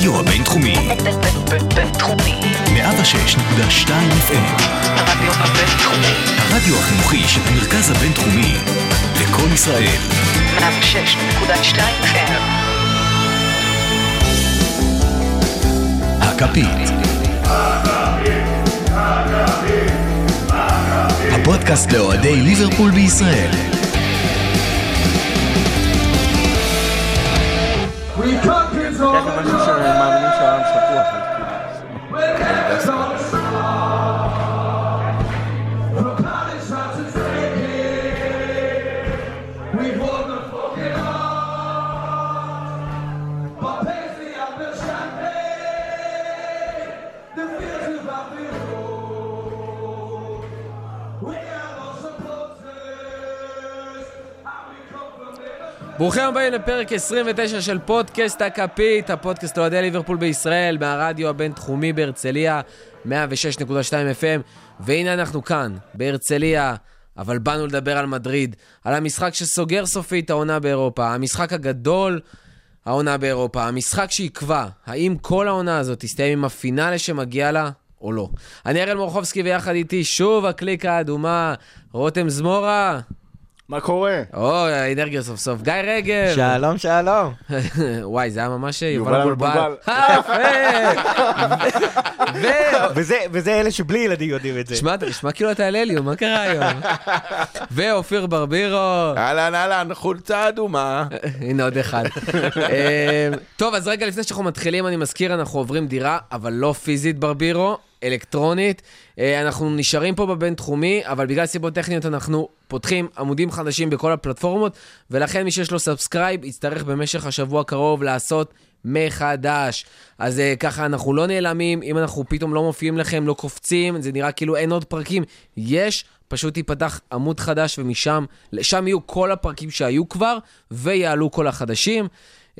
הרדיו הבינתחומי. בינתחומי. 106.2 FM. הרדיו הבינתחומי. הרדיו החינוכי של המרכז הבינתחומי. לקום ישראל. 106.2 FM. הכפית. הפודקאסט לאוהדי ליברפול בישראל. ברוכים הבאים לפרק 29 של פודקאסט הכפית, הפודקאסט לאוהדי ליברפול בישראל, מהרדיו הבינתחומי בהרצליה, 106.2 FM, והנה אנחנו כאן, בהרצליה, אבל באנו לדבר על מדריד, על המשחק שסוגר סופית העונה באירופה, המשחק הגדול, העונה באירופה, המשחק שיקבע, האם כל העונה הזאת תסתיים עם הפינאלה שמגיע לה, או לא. אני אראל מורחובסקי ויחד איתי שוב הקליקה האדומה, רותם זמורה. מה קורה? או, האנרגיה סוף סוף. גיא רגב. שלום, שלום. וואי, זה היה ממש יובל מבולבל. אה, וזה, אלה שבלי ילדים יודעים את זה. שמע, אתה נשמע כאילו אתה על אליו, מה קרה היום? ואופיר ברבירו. אהלן, אהלן, חולצה אדומה. הנה עוד אחד. אה, טוב, אז רגע לפני שאנחנו מתחילים, אני מזכיר, אנחנו עוברים דירה, אבל לא פיזית ברבירו, אלקטרונית. אה, אנחנו נשארים פה בבינתחומי, אבל בגלל סיבות טכניות אנחנו פותחים עמודים חדשים בכל הפלטפורמות, ולכן מי שיש לו subscribe יצטרך במשך השבוע הקרוב לעשות מחדש. אז אה, ככה אנחנו לא נעלמים, אם אנחנו פתאום לא מופיעים לכם, לא קופצים, זה נראה כאילו אין עוד פרקים. יש, פשוט ייפתח עמוד חדש ומשם, שם יהיו כל הפרקים שהיו כבר, ויעלו כל החדשים.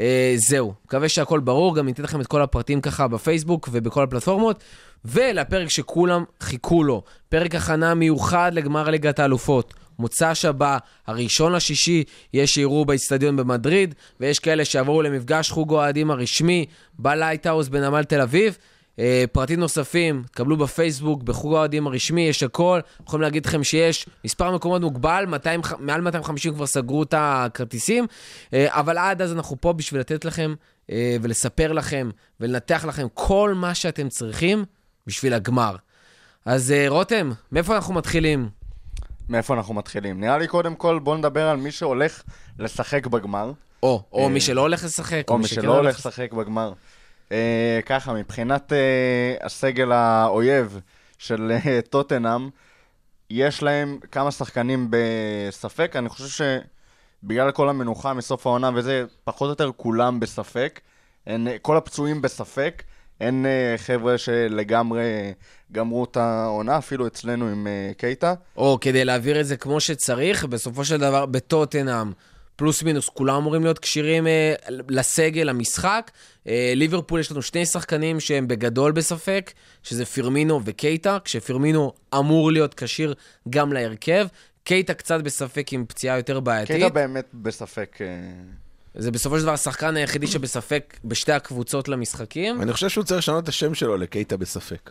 אה, זהו, מקווה שהכל ברור, גם ניתן לכם את כל הפרטים ככה בפייסבוק ובכל הפלטפורמות. ולפרק שכולם חיכו לו, פרק הכנה מיוחד לגמר ליגת האלופות. מוצאי שבת, הראשון לשישי, יש שיראו באיצטדיון במדריד, ויש כאלה שיעברו למפגש חוג האוהדים הרשמי בלייטהאוס בנמל תל אביב. אה, פרטים נוספים, קבלו בפייסבוק, בחוג האוהדים הרשמי, יש הכל. יכולים להגיד לכם שיש מספר מקומות מוגבל, 200, מעל 250 כבר סגרו את הכרטיסים, אה, אבל עד אז אנחנו פה בשביל לתת לכם אה, ולספר לכם ולנתח לכם כל מה שאתם צריכים בשביל הגמר. אז רותם, מאיפה אנחנו מתחילים? מאיפה אנחנו מתחילים? נראה לי קודם כל בוא נדבר על מי שהולך לשחק בגמר, או, או מי שלא הולך לשחק, או מי שלא הולך לשחק בגמר. אה, ככה, מבחינת אה, הסגל האויב של אה, טוטנאם, יש להם כמה שחקנים בספק, אני חושב שבגלל כל המנוחה מסוף העונה וזה, פחות או יותר כולם בספק. אין, כל הפצועים בספק, אין אה, חבר'ה שלגמרי גמרו את העונה, אפילו אצלנו עם אה, קייטה. או כדי להעביר את זה כמו שצריך, בסופו של דבר בטוטנאם, פלוס מינוס, כולם אמורים להיות כשירים אה, לסגל, למשחק. אה, ליברפול יש לנו שני שחקנים שהם בגדול בספק, שזה פירמינו וקייטה, כשפירמינו אמור להיות כשיר גם להרכב. קייטה קצת בספק עם פציעה יותר בעייתית. קייטה באמת בספק. אה, זה בסופו של דבר השחקן היחידי שבספק בשתי הקבוצות למשחקים. אני חושב שהוא צריך לשנות את השם שלו לקייטה בספק.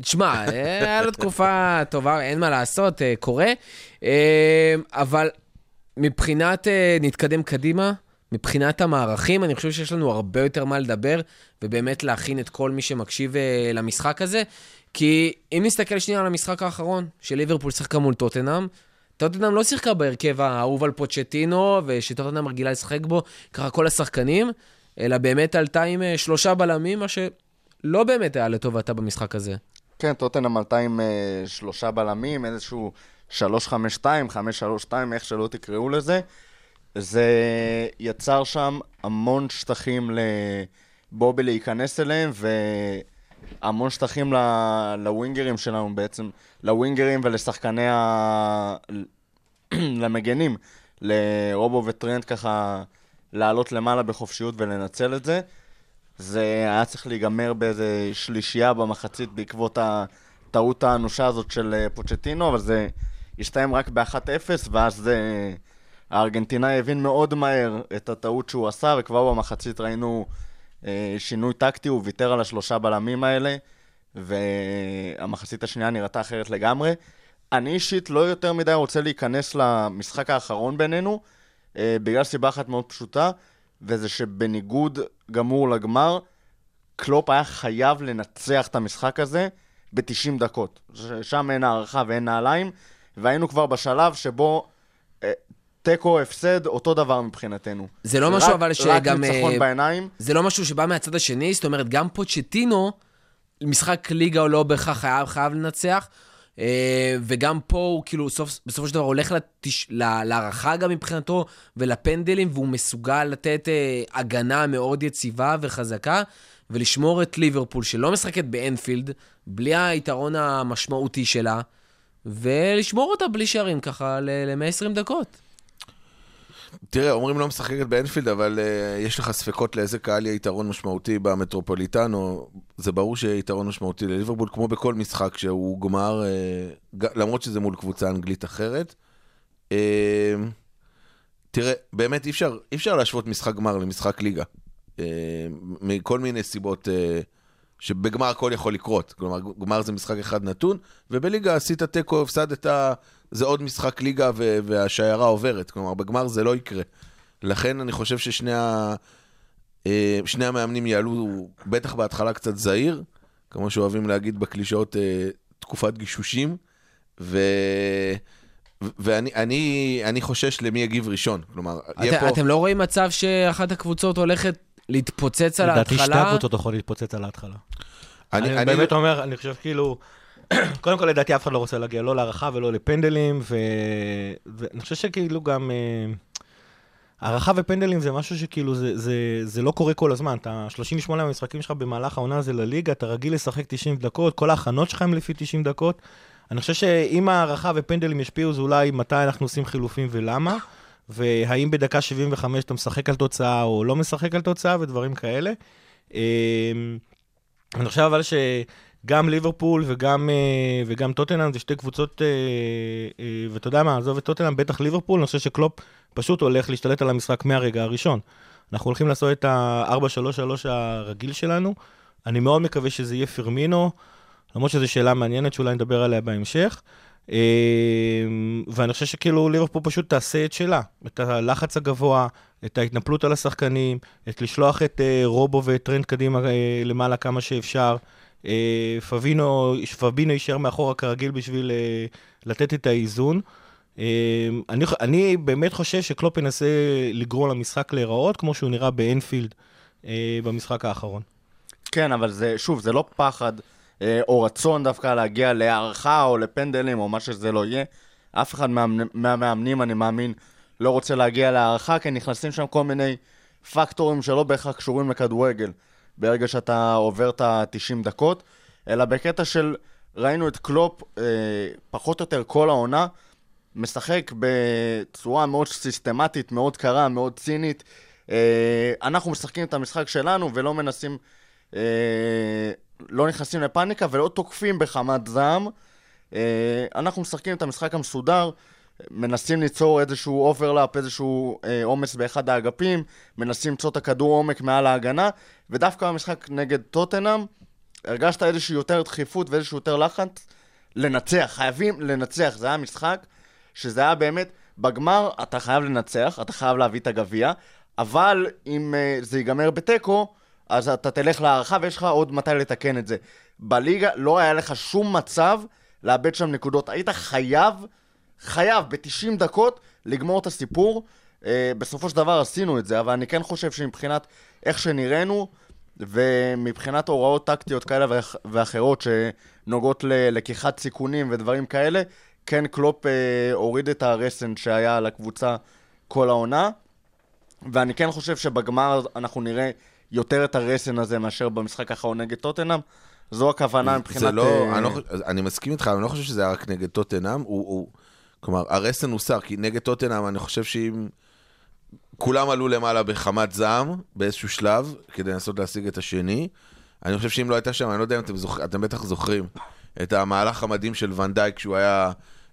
תשמע, אה, היה לו תקופה טובה, אין מה לעשות, אה, קורה. אה, אבל מבחינת, אה, נתקדם קדימה, מבחינת המערכים, אני חושב שיש לנו הרבה יותר מה לדבר, ובאמת להכין את כל מי שמקשיב אה, למשחק הזה. כי אם נסתכל שנייה על המשחק האחרון, שליברפול שיחקה מול טוטנאם, טוטנאם לא שיחקה בהרכב האהוב על פוצ'טינו, ושטוטנאם רגילה לשחק בו, ככה כל השחקנים, אלא באמת עלתה עם אה, שלושה בלמים, מה שלא באמת היה לטובתה במשחק הזה. כן, טוטנאם עלתה עם אה, שלושה בלמים, איזשהו 3-5-2, 5-3-2, איך שלא תקראו לזה. זה יצר שם המון שטחים לבובי להיכנס אליהם, והמון שטחים ל- לווינגרים שלנו בעצם, לווינגרים ולשחקני ה... למגנים, לרובו וטרנד ככה לעלות למעלה בחופשיות ולנצל את זה. זה היה צריך להיגמר באיזה שלישייה במחצית בעקבות הטעות האנושה הזאת של אה, פוצ'טינו, אבל זה הסתיים רק ב-1-0, ואז זה... הארגנטינאי הבין מאוד מהר את הטעות שהוא עשה, וכבר במחצית ראינו אה, שינוי טקטי, הוא ויתר על השלושה בלמים האלה, והמחצית השנייה נראתה אחרת לגמרי. אני אישית לא יותר מדי רוצה להיכנס למשחק האחרון בינינו, אה, בגלל סיבה אחת מאוד פשוטה, וזה שבניגוד גמור לגמר, קלופ היה חייב לנצח את המשחק הזה ב-90 דקות. שם אין הערכה ואין נעליים, והיינו כבר בשלב שבו אה, תיקו, הפסד, אותו דבר מבחינתנו. זה לא משהו רק- אבל רק שגם... ניצחון אה, בעיניים. זה לא משהו שבא מהצד השני, זאת אומרת, גם פוצ'טינו, משחק ליגה הוא לא בהכרח חייב, חייב לנצח, אה, וגם פה הוא כאילו סוף, בסופו של דבר הולך לתש... לה- להערכה גם מבחינתו ולפנדלים, והוא מסוגל לתת אה, הגנה מאוד יציבה וחזקה, ולשמור את ליברפול, שלא משחקת באנפילד, בלי היתרון המשמעותי שלה, ולשמור אותה בלי שערים ככה ל-120 דקות. תראה, אומרים לא משחקת באנפילד, אבל uh, יש לך ספקות לאיזה קהל יהיה יתרון משמעותי במטרופוליטנו. זה ברור שיהיה יתרון משמעותי לליברפול, כמו בכל משחק שהוא גמר, uh, ג- למרות שזה מול קבוצה אנגלית אחרת. Uh, תראה, באמת אי אפשר, אי אפשר להשוות משחק גמר למשחק ליגה. Uh, מכל מיני סיבות uh, שבגמר הכל יכול לקרות. כלומר, גמר זה משחק אחד נתון, ובליגה עשית תיקו, הפסדת, זה עוד משחק ליגה ו- והשיירה עוברת. כלומר, בגמר זה לא יקרה. לכן אני חושב ששני ה... אה, שני המאמנים יעלו, בטח בהתחלה קצת זהיר, כמו שאוהבים להגיד בקלישאות, אה, תקופת גישושים, ו... ואני אני, אני חושש למי יגיב ראשון. כלומר, יהיה את, פה... אתם לא רואים מצב שאחת הקבוצות הולכת להתפוצץ על לדעתי שתי ההתחלה? הקבוצות יכולות להתפוצץ על ההתחלה. אני, אני אני, באמת אומר, אני חושב כאילו... קודם כל, לדעתי אף אחד לא רוצה להגיע לא להערכה ולא לפנדלים, ו... ואני חושב שכאילו גם... אה, הערכה ופנדלים זה משהו שכאילו, זה, זה, זה לא קורה כל הזמן. אתה 38 המשחקים שלך במהלך העונה הזה לליגה, אתה רגיל לשחק 90 דקות, כל ההכנות שלך הם לפי 90 דקות. אני חושב שאם הערכה ופנדלים ישפיעו, זה אולי מתי אנחנו עושים חילופים ולמה, והאם בדקה 75 אתה משחק על תוצאה או לא משחק על תוצאה ודברים כאלה. אה, אני חושב אבל שגם ליברפול וגם, אה, וגם טוטנאם זה שתי קבוצות, אה, אה, ואתה יודע מה, עזוב את טוטנאם, בטח ליברפול, אני חושב שקלופ פשוט הולך להשתלט על המשחק מהרגע הראשון. אנחנו הולכים לעשות את ה-4-3-3 הרגיל שלנו. אני מאוד מקווה שזה יהיה פרמינו, למרות שזו שאלה מעניינת שאולי נדבר עליה בהמשך. אה, ואני חושב שכאילו ליברפול פשוט תעשה את שלה, את הלחץ הגבוה, את ההתנפלות על השחקנים, את לשלוח את אה, רובו ואת טרנד קדימה אה, למעלה כמה שאפשר. אה, פביניו, פביניו יישאר מאחורה כרגיל בשביל לתת את האיזון. אה, אני, אני באמת חושב שקלופ ינסה לגרום למשחק להיראות כמו שהוא נראה באנפילד במשחק האחרון. כן, אבל זה, שוב, זה לא פחד או רצון דווקא להגיע להארכה או לפנדלים או מה שזה לא יהיה. אף אחד מהמאמנ- מהמאמנים, אני מאמין, לא רוצה להגיע להערכה, כי נכנסים שם כל מיני פקטורים שלא בהכרח קשורים לכדורגל, ברגע שאתה עובר את ה-90 דקות, אלא בקטע של, ראינו את קלופ אה, פחות או יותר כל העונה, משחק בצורה מאוד סיסטמטית, מאוד קרה, מאוד צינית. אה, אנחנו משחקים את המשחק שלנו ולא מנסים, אה, לא נכנסים לפאניקה ולא תוקפים בחמת זעם. אה, אנחנו משחקים את המשחק המסודר, מנסים ליצור איזשהו overlap, איזשהו אה, עומס באחד האגפים, מנסים למצוא את הכדור עומק מעל ההגנה, ודווקא במשחק נגד טוטנאם, הרגשת איזושהי יותר דחיפות ואיזשהו יותר לחץ לנצח, חייבים לנצח, זה היה משחק שזה היה באמת, בגמר אתה חייב לנצח, אתה חייב להביא את הגביע, אבל אם אה, זה ייגמר בתיקו, אז אתה תלך להארכה ויש לך עוד מתי לתקן את זה. בליגה לא היה לך שום מצב לאבד שם נקודות. היית חייב, חייב ב-90 דקות לגמור את הסיפור. Uh, בסופו של דבר עשינו את זה, אבל אני כן חושב שמבחינת איך שנראינו, ומבחינת הוראות טקטיות כאלה ואח- ואחרות שנוגעות ללקיחת סיכונים ודברים כאלה, כן קלופ אה, הוריד את הרסן שהיה על הקבוצה כל העונה, ואני כן חושב שבגמר אנחנו נראה יותר את הרסן הזה מאשר במשחק האחרון נגד טוטנאם. זו הכוונה מבחינת... זה לא, אה, אני, לא, אני מסכים איתך, אני לא חושב שזה היה רק נגד טוטנאם, הוא, הוא, כלומר, הרסן הוסר, כי נגד טוטנאם אני חושב שאם... כולם עלו למעלה בחמת זעם באיזשהו שלב, כדי לנסות להשיג את השני. אני חושב שאם לא הייתה שם, אני לא יודע אם אתם, זוכ... אתם בטח זוכרים, את המהלך המדהים של ונדייק, שהוא היה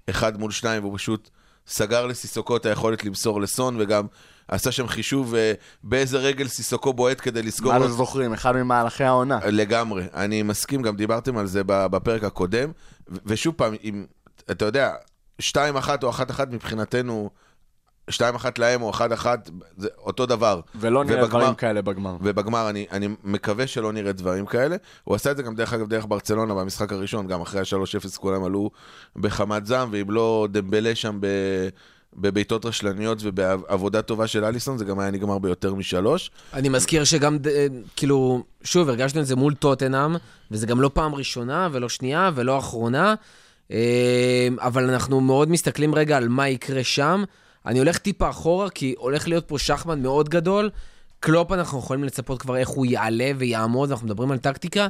אחד מול שניים, והוא פשוט סגר לסיסוקו את היכולת למסור לסון, וגם עשה שם חישוב אה, באיזה רגל סיסוקו בועט כדי לסגור מה לא זוכרים? אחד ממהלכי העונה. לגמרי, אני מסכים, גם דיברתם על זה בפרק הקודם, ו- ושוב פעם, אם, אתה יודע, 2-1 או 1-1 מבחינתנו, 2-1 להם או 1-1, זה אותו דבר. ולא נראה ובגמר- דברים כאלה בגמר. ובגמר אני, אני מקווה שלא נראה דברים כאלה. הוא עשה את זה גם דרך אגב דרך ברצלונה במשחק הראשון, גם אחרי ה-3-0 כולם עלו בחמת זעם, ואם לא דמבלה שם ב... בבעיטות רשלניות ובעבודה טובה של אליסון, זה גם היה נגמר ביותר משלוש. אני מזכיר שגם, אה, כאילו, שוב, הרגשנו את זה מול טוטנאם, וזה גם לא פעם ראשונה ולא שנייה ולא אחרונה, אה, אבל אנחנו מאוד מסתכלים רגע על מה יקרה שם. אני הולך טיפה אחורה, כי הולך להיות פה שחמט מאוד גדול. קלופ, אנחנו יכולים לצפות כבר איך הוא יעלה ויעמוד, אנחנו מדברים על טקטיקה.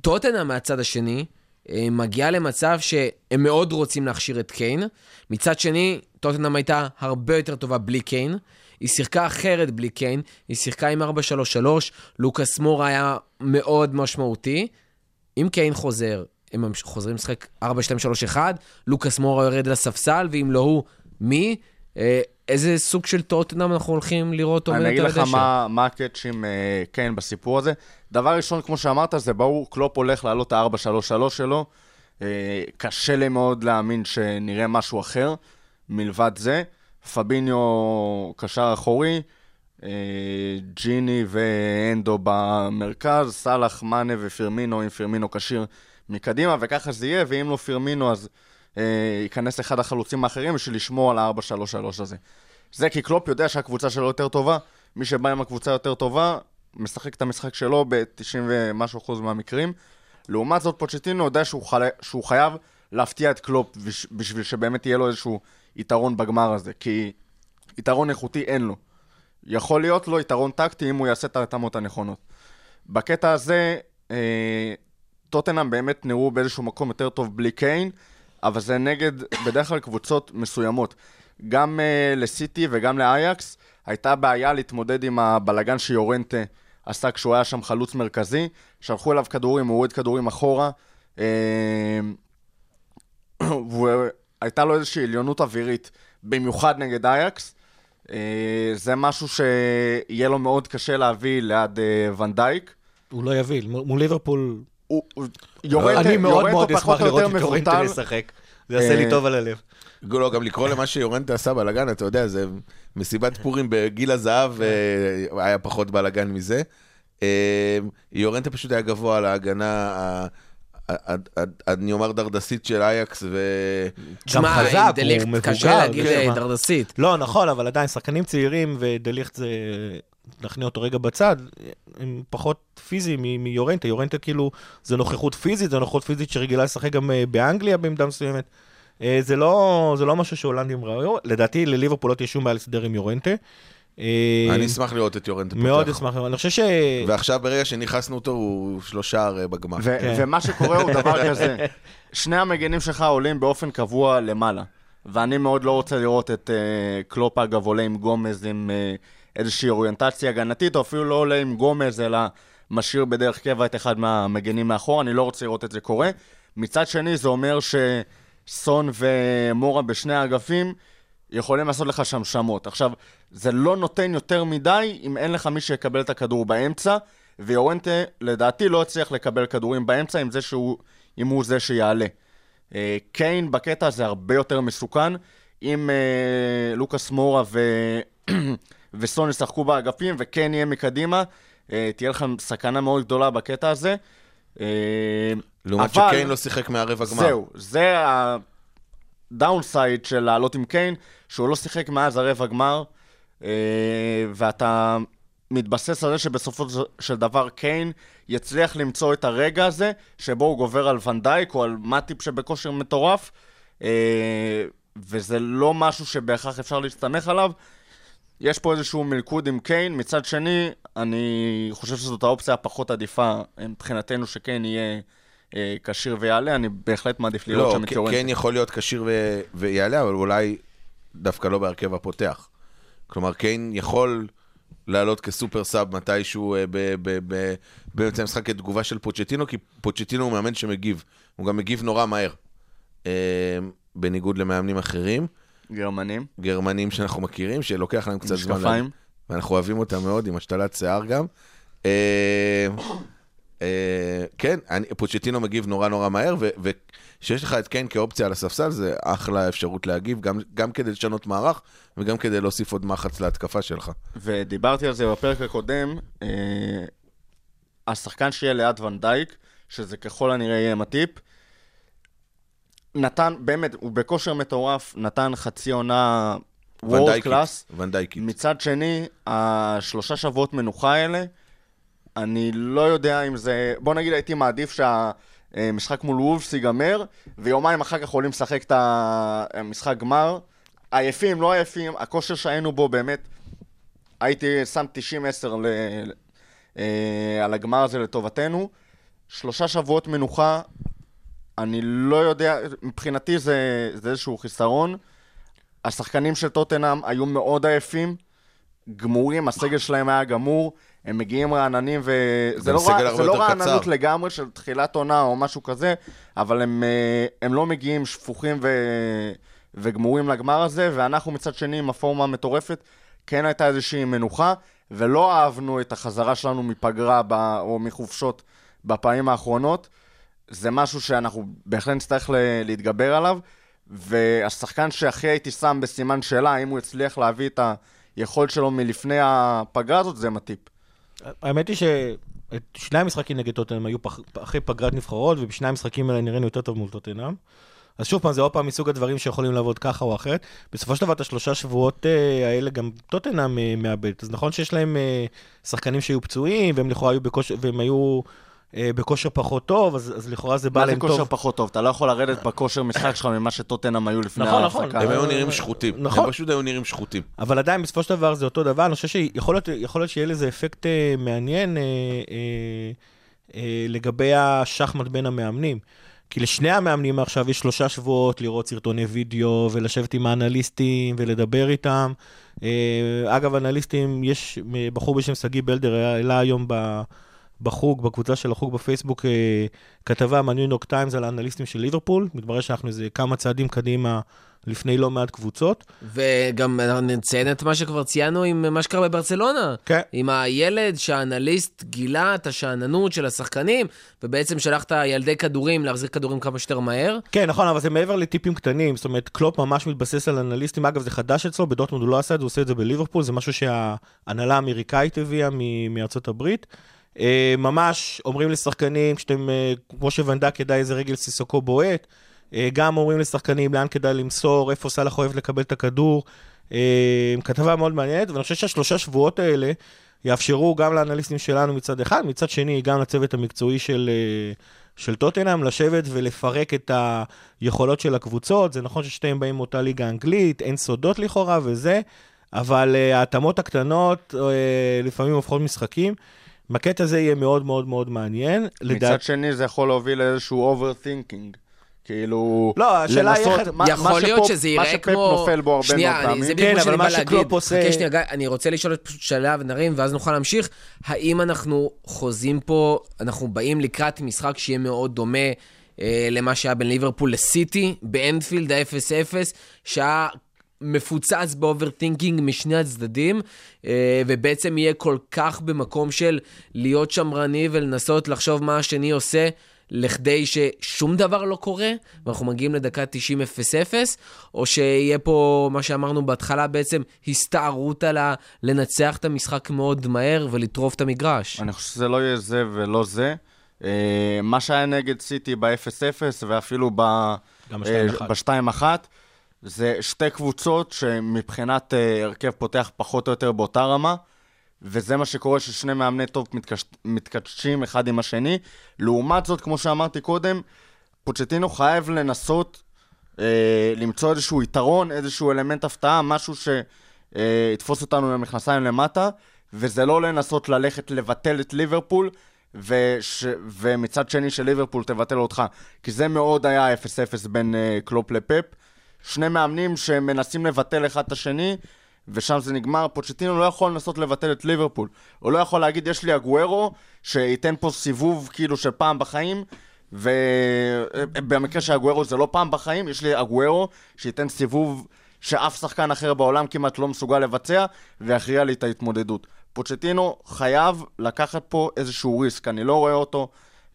טוטנאם מהצד השני, מגיעה למצב שהם מאוד רוצים להכשיר את קיין. מצד שני, טוטנאם הייתה הרבה יותר טובה בלי קיין. היא שיחקה אחרת בלי קיין, היא שיחקה עם 4-3-3, לוקאס מורה היה מאוד משמעותי. אם קיין חוזר, הם חוזרים לשחק 4-2-3-1, לוקאס מורה יורד לספסל, ואם לא הוא, מי? איזה סוג של טוטנאם אנחנו הולכים לראות עומדת אני על אגיד הדשא? לך מה, מה הקאץ' עם אה, קיין בסיפור הזה. דבר ראשון, כמו שאמרת, זה ברור, קלופ הולך לעלות את ה-4-3-3 שלו. אה, קשה לי מאוד להאמין שנראה משהו אחר מלבד זה. פביניו קשר אחורי, אה, ג'יני והנדו במרכז, סאלח, מאנה ופירמינו, אם פירמינו כשיר מקדימה, וככה זה יהיה, ואם לא פירמינו אז ייכנס אחד החלוצים האחרים בשביל לשמור על ה-4-3-3 הזה. זה כי קלופ יודע שהקבוצה שלו יותר טובה, מי שבא עם הקבוצה יותר טובה, משחק את המשחק שלו ב-90 ומשהו אחוז מהמקרים. לעומת זאת, פוצ'טינו יודע שהוא, חי... שהוא חייב להפתיע את קלופ בש... בשביל שבאמת יהיה לו איזשהו יתרון בגמר הזה, כי יתרון איכותי אין לו. יכול להיות לו יתרון טקטי אם הוא יעשה את ההתאמות הנכונות. בקטע הזה, אה, טוטנאם באמת נראו באיזשהו מקום יותר טוב בלי קיין, אבל זה נגד בדרך כלל קבוצות מסוימות. גם uh, לסיטי וגם לאייקס הייתה בעיה להתמודד עם הבלגן שיורנטה עשה כשהוא היה שם חלוץ מרכזי. שלחו אליו כדורים, הוא הוריד כדורים אחורה. אה, והייתה לו איזושהי עליונות אווירית, במיוחד נגד אייקס. אה, זה משהו שיהיה לו מאוד קשה להביא ליד אה, ונדייק. הוא לא יביא, מול ליברפול... הוא- יורנטה אני מאוד מאוד אשמח או לראות את יורנטה. לשחק. זה יעשה לי אה, טוב על הלב. לא, גם לקרוא למה שיורנטה עשה בלאגן, אתה יודע, זה מסיבת פורים בגיל הזהב, אה, היה פחות בלאגן מזה. אה, יורנטה פשוט היה גבוה על ההגנה, אני אומר דרדסית של אייקס, ו... תשמע, חזק, הוא מבוגר, קשה להגיד כן? דרדסית. לא, נכון, אבל עדיין, שחקנים צעירים ודליכט זה... נכניע אותו רגע בצד, הם פחות פיזיים מיורנטה. יורנטה כאילו, זה נוכחות פיזית, זה נוכחות פיזית שרגילה לשחק גם אה, באנגליה במידה מסוימת. אה, זה לא, זה לא משהו שהולנדים ראו. לדעתי, לליברפול לא תהיה שום בעיה לסדר עם יורנטה. אה, אני אשמח לראות את יורנטה פותח. מאוד אשמח, אני חושב ש... ועכשיו ברגע שנכנסנו אותו, הוא שלושה הרי בגמר. ו- כן. ומה שקורה הוא דבר כזה, שני המגנים שלך עולים באופן קבוע למעלה. ואני מאוד לא רוצה לראות את uh, קלופ אגב עולה עם גומז עם uh, איזושהי אוריינטציה הגנתית, או אפילו לא עולה עם גומז, אלא משאיר בדרך קבע את אחד מהמגנים מאחור, אני לא רוצה לראות את זה קורה. מצד שני, זה אומר שסון ומורה בשני האגפים יכולים לעשות לך שם שמות. עכשיו, זה לא נותן יותר מדי אם אין לך מי שיקבל את הכדור באמצע, ויורנטה, לדעתי, לא הצליח לקבל כדורים באמצע עם זה שהוא, אם הוא זה שיעלה. אה, קיין בקטע הזה הרבה יותר מסוכן. אם אה, לוקאס מורה ו... וסון ישחקו באגפים וקיין יהיה מקדימה, אה, תהיה לך סכנה מאוד גדולה בקטע הזה. אה, לעומת אבל- שקיין לא שיחק מהרבע גמר. זהו, זה הדאונסייד של לעלות עם קיין, שהוא לא שיחק מאז הרבע גמר, אה, ואתה מתבסס על זה שבסופו של דבר קיין יצליח למצוא את הרגע הזה, שבו הוא גובר על ונדייק או על מאטיפ שבכושר מטורף, וזה לא משהו שבהכרח אפשר להסתמך עליו. יש פה איזשהו מלכוד עם קיין, מצד שני, אני חושב שזאת האופציה הפחות עדיפה מבחינתנו שקיין יהיה אה, כשיר ויעלה, אני בהחלט מעדיף לראות לא, שם את יורנטה. כן יכול להיות כשיר ו- ויעלה, אבל אולי דווקא לא בהרכב הפותח. כלומר, קיין יכול לעלות כסופר סאב מתישהו אה, באמצע המשחק כתגובה של פוצ'טינו, כי פוצ'טינו הוא מאמן שמגיב. הוא גם מגיב נורא מהר, אה, בניגוד למאמנים אחרים. גרמנים. גרמנים שאנחנו מכירים, שלוקח להם קצת זמן. משקפיים. ואנחנו אוהבים אותם מאוד, עם השתלת שיער גם. אה, אה, כן, אני- פוצ'טינו מגיב נורא נורא מהר, וכשיש לך את קיין כאופציה על הספסל, זה אחלה אפשרות להגיב, גם, גם כדי לשנות מערך, וגם כדי להוסיף עוד מחץ להתקפה שלך. ודיברתי על זה בפרק הקודם, אה, השחקן שיהיה ליד ונדייק, שזה ככל הנראה יהיה מטיפ, נתן, באמת, הוא בכושר מטורף, נתן חצי עונה וורד קלאס. ונדייקית. מצד שני, השלושה שבועות מנוחה האלה, אני לא יודע אם זה... בוא נגיד, הייתי מעדיף שהמשחק מול וולפס ייגמר, ויומיים אחר כך עולים לשחק את המשחק גמר. עייפים, לא עייפים, הכושר שהיינו בו באמת, הייתי שם 90-10 ל... אה, על הגמר הזה לטובתנו. שלושה שבועות מנוחה, אני לא יודע, מבחינתי זה, זה איזשהו חיסרון. השחקנים של טוטנאם היו מאוד עייפים, גמורים, הסגל שלהם היה גמור, הם מגיעים רעננים, וזה לא, רע- זה לא רעננות קצר. לגמרי של תחילת עונה או משהו כזה, אבל הם, אה, הם לא מגיעים שפוכים ו... וגמורים לגמר הזה, ואנחנו מצד שני עם הפורמה המטורפת, כן הייתה איזושהי מנוחה, ולא אהבנו את החזרה שלנו מפגרה ב... או מחופשות בפעמים האחרונות. זה משהו שאנחנו בהחלט נצטרך להתגבר עליו, והשחקן שהכי הייתי שם בסימן שאלה, האם הוא הצליח להביא את היכולת שלו מלפני הפגרה הזאת, זה מטיפ. האמת היא ששני המשחקים נגד טוטנאם היו פח, אחרי פגרת נבחרות, ובשני המשחקים האלה נראינו יותר טוב מול טוטנאם. אז שוב פעם, זה עוד פעם מסוג הדברים שיכולים לעבוד ככה או אחרת. בסופו של דבר, את השלושה שבועות אה, האלה גם טוטנאם אה, מאבדת. אז נכון שיש להם אה, שחקנים שהיו פצועים, והם לכאורה היו בכושר, והם היו בכושר פחות טוב, אז, אז לכאורה זה בא מה זה להם כושר טוב. פחות טוב? אתה לא יכול לרדת בכושר משחק שלך ממה שטוטנאם היו לפני נכון, נכון. ההפסקה. הם היו אה, נראים שחוטים. נכון. הם פשוט היו נראים שחוטים. אבל עדיין, בסופו של דבר זה אותו דבר. אני חושב שיכול להיות, להיות שיהיה לזה אפקט אה, מעניין אה, אה, אה, לגבי השחמט בין המאמנים. כי לשני המאמנים עכשיו יש שלושה שבועות לראות סרטוני וידאו ולשבת עם האנליסטים ולדבר איתם. אה, אגב, אנליסטים, יש אה, בחור בשם שגיא בלדר, היה- העלה היום ב... בחוג, בקבוצה של החוג בפייסבוק, אה, כתבה מהניו יורק טיימס על האנליסטים של ליברפול. מתברר שאנחנו איזה כמה צעדים קדימה לפני לא מעט קבוצות. וגם נציין את מה שכבר ציינו עם מה שקרה בברצלונה. כן. עם הילד שהאנליסט גילה את השאננות של השחקנים, ובעצם שלח את הילדי כדורים להחזיר כדורים כמה שיותר מהר. כן, נכון, אבל זה מעבר לטיפים קטנים. זאת אומרת, קלופ ממש מתבסס על אנליסטים. אגב, זה חדש אצלו, בדורטמונד הוא לא עשה את זה, הוא עושה את זה בליברפול. זה משהו שההנהלה האמריקאית הביאה מארצות הברית. אה, ממש אומרים לשחקנים, כשאתם, אה, כמו שוונדק ידע איזה רגל סיסוקו בועט, אה, גם אומרים לשחקנים לאן כדאי למסור, איפה סאלח אוהב לקבל את הכדור. כתבה מאוד מעניינת, ואני חושב שהשלושה שבועות האלה יאפשרו גם לאנליסטים שלנו מצד אחד, מצד שני גם לצוות המקצועי של, של טוטנאם, לשבת ולפרק את היכולות של הקבוצות. זה נכון ששתיהם באים מאותה ליגה אנגלית, אין סודות לכאורה וזה, אבל ההתאמות הקטנות לפעמים הופכות משחקים. בקטע הזה יהיה מאוד מאוד מאוד מעניין. מצד שני, זה יכול להוביל לאיזשהו overthinking. כאילו, לא, השאלה היא לנסות, איך- מה- מה יכול להיות שפופ- שזה מה ייראה שפפ כמו... נופל בו הרבה שנייה, מאוד אני- פעמים. זה כן, בדיוק מה אבל שאני מה בא שקלופ להגיד. עושה- חכה שנייה, גיא, אני רוצה לשאול פשוט שאלה ונרים, ואז נוכל להמשיך. האם אנחנו חוזים פה, אנחנו באים לקראת משחק שיהיה מאוד דומה אה, למה שהיה בין ליברפול לסיטי, באנפילד ה-0-0, שהיה... מפוצץ ב overthinking משני הצדדים, אה, ובעצם יהיה כל כך במקום של להיות שמרני ולנסות לחשוב מה השני עושה, לכדי ששום דבר לא קורה, ואנחנו מגיעים לדקה 90 0-0, או שיהיה פה, מה שאמרנו בהתחלה, בעצם הסתערות על ה... לנצח את המשחק מאוד מהר ולטרוף את המגרש. אני חושב שזה לא יהיה זה ולא זה. אה, מה שהיה נגד סיטי ב-0-0 ואפילו ב- גם אה, ב-2-1. ב-2-1, זה שתי קבוצות שמבחינת אה, הרכב פותח פחות או יותר באותה רמה, וזה מה שקורה ששני מאמני טוב מתקש... מתקדשים אחד עם השני. לעומת זאת, כמו שאמרתי קודם, פוצ'טינו חייב לנסות אה, למצוא איזשהו יתרון, איזשהו אלמנט הפתעה, משהו שיתפוס אותנו עם המכנסיים למטה, וזה לא לנסות ללכת לבטל את ליברפול, וש... ומצד שני שליברפול תבטל אותך, כי זה מאוד היה 0-0 בין אה, קלופ לפפ. שני מאמנים שמנסים לבטל אחד את השני, ושם זה נגמר. פוצ'טינו לא יכול לנסות לבטל את ליברפול. הוא לא יכול להגיד, יש לי אגוארו, שייתן פה סיבוב כאילו של פעם בחיים, ובמקרה של אגוארו זה לא פעם בחיים, יש לי אגוארו שייתן סיבוב שאף שחקן אחר בעולם כמעט לא מסוגל לבצע, ויכריע לי את ההתמודדות. פוצ'טינו חייב לקחת פה איזשהו ריסק, אני לא רואה אותו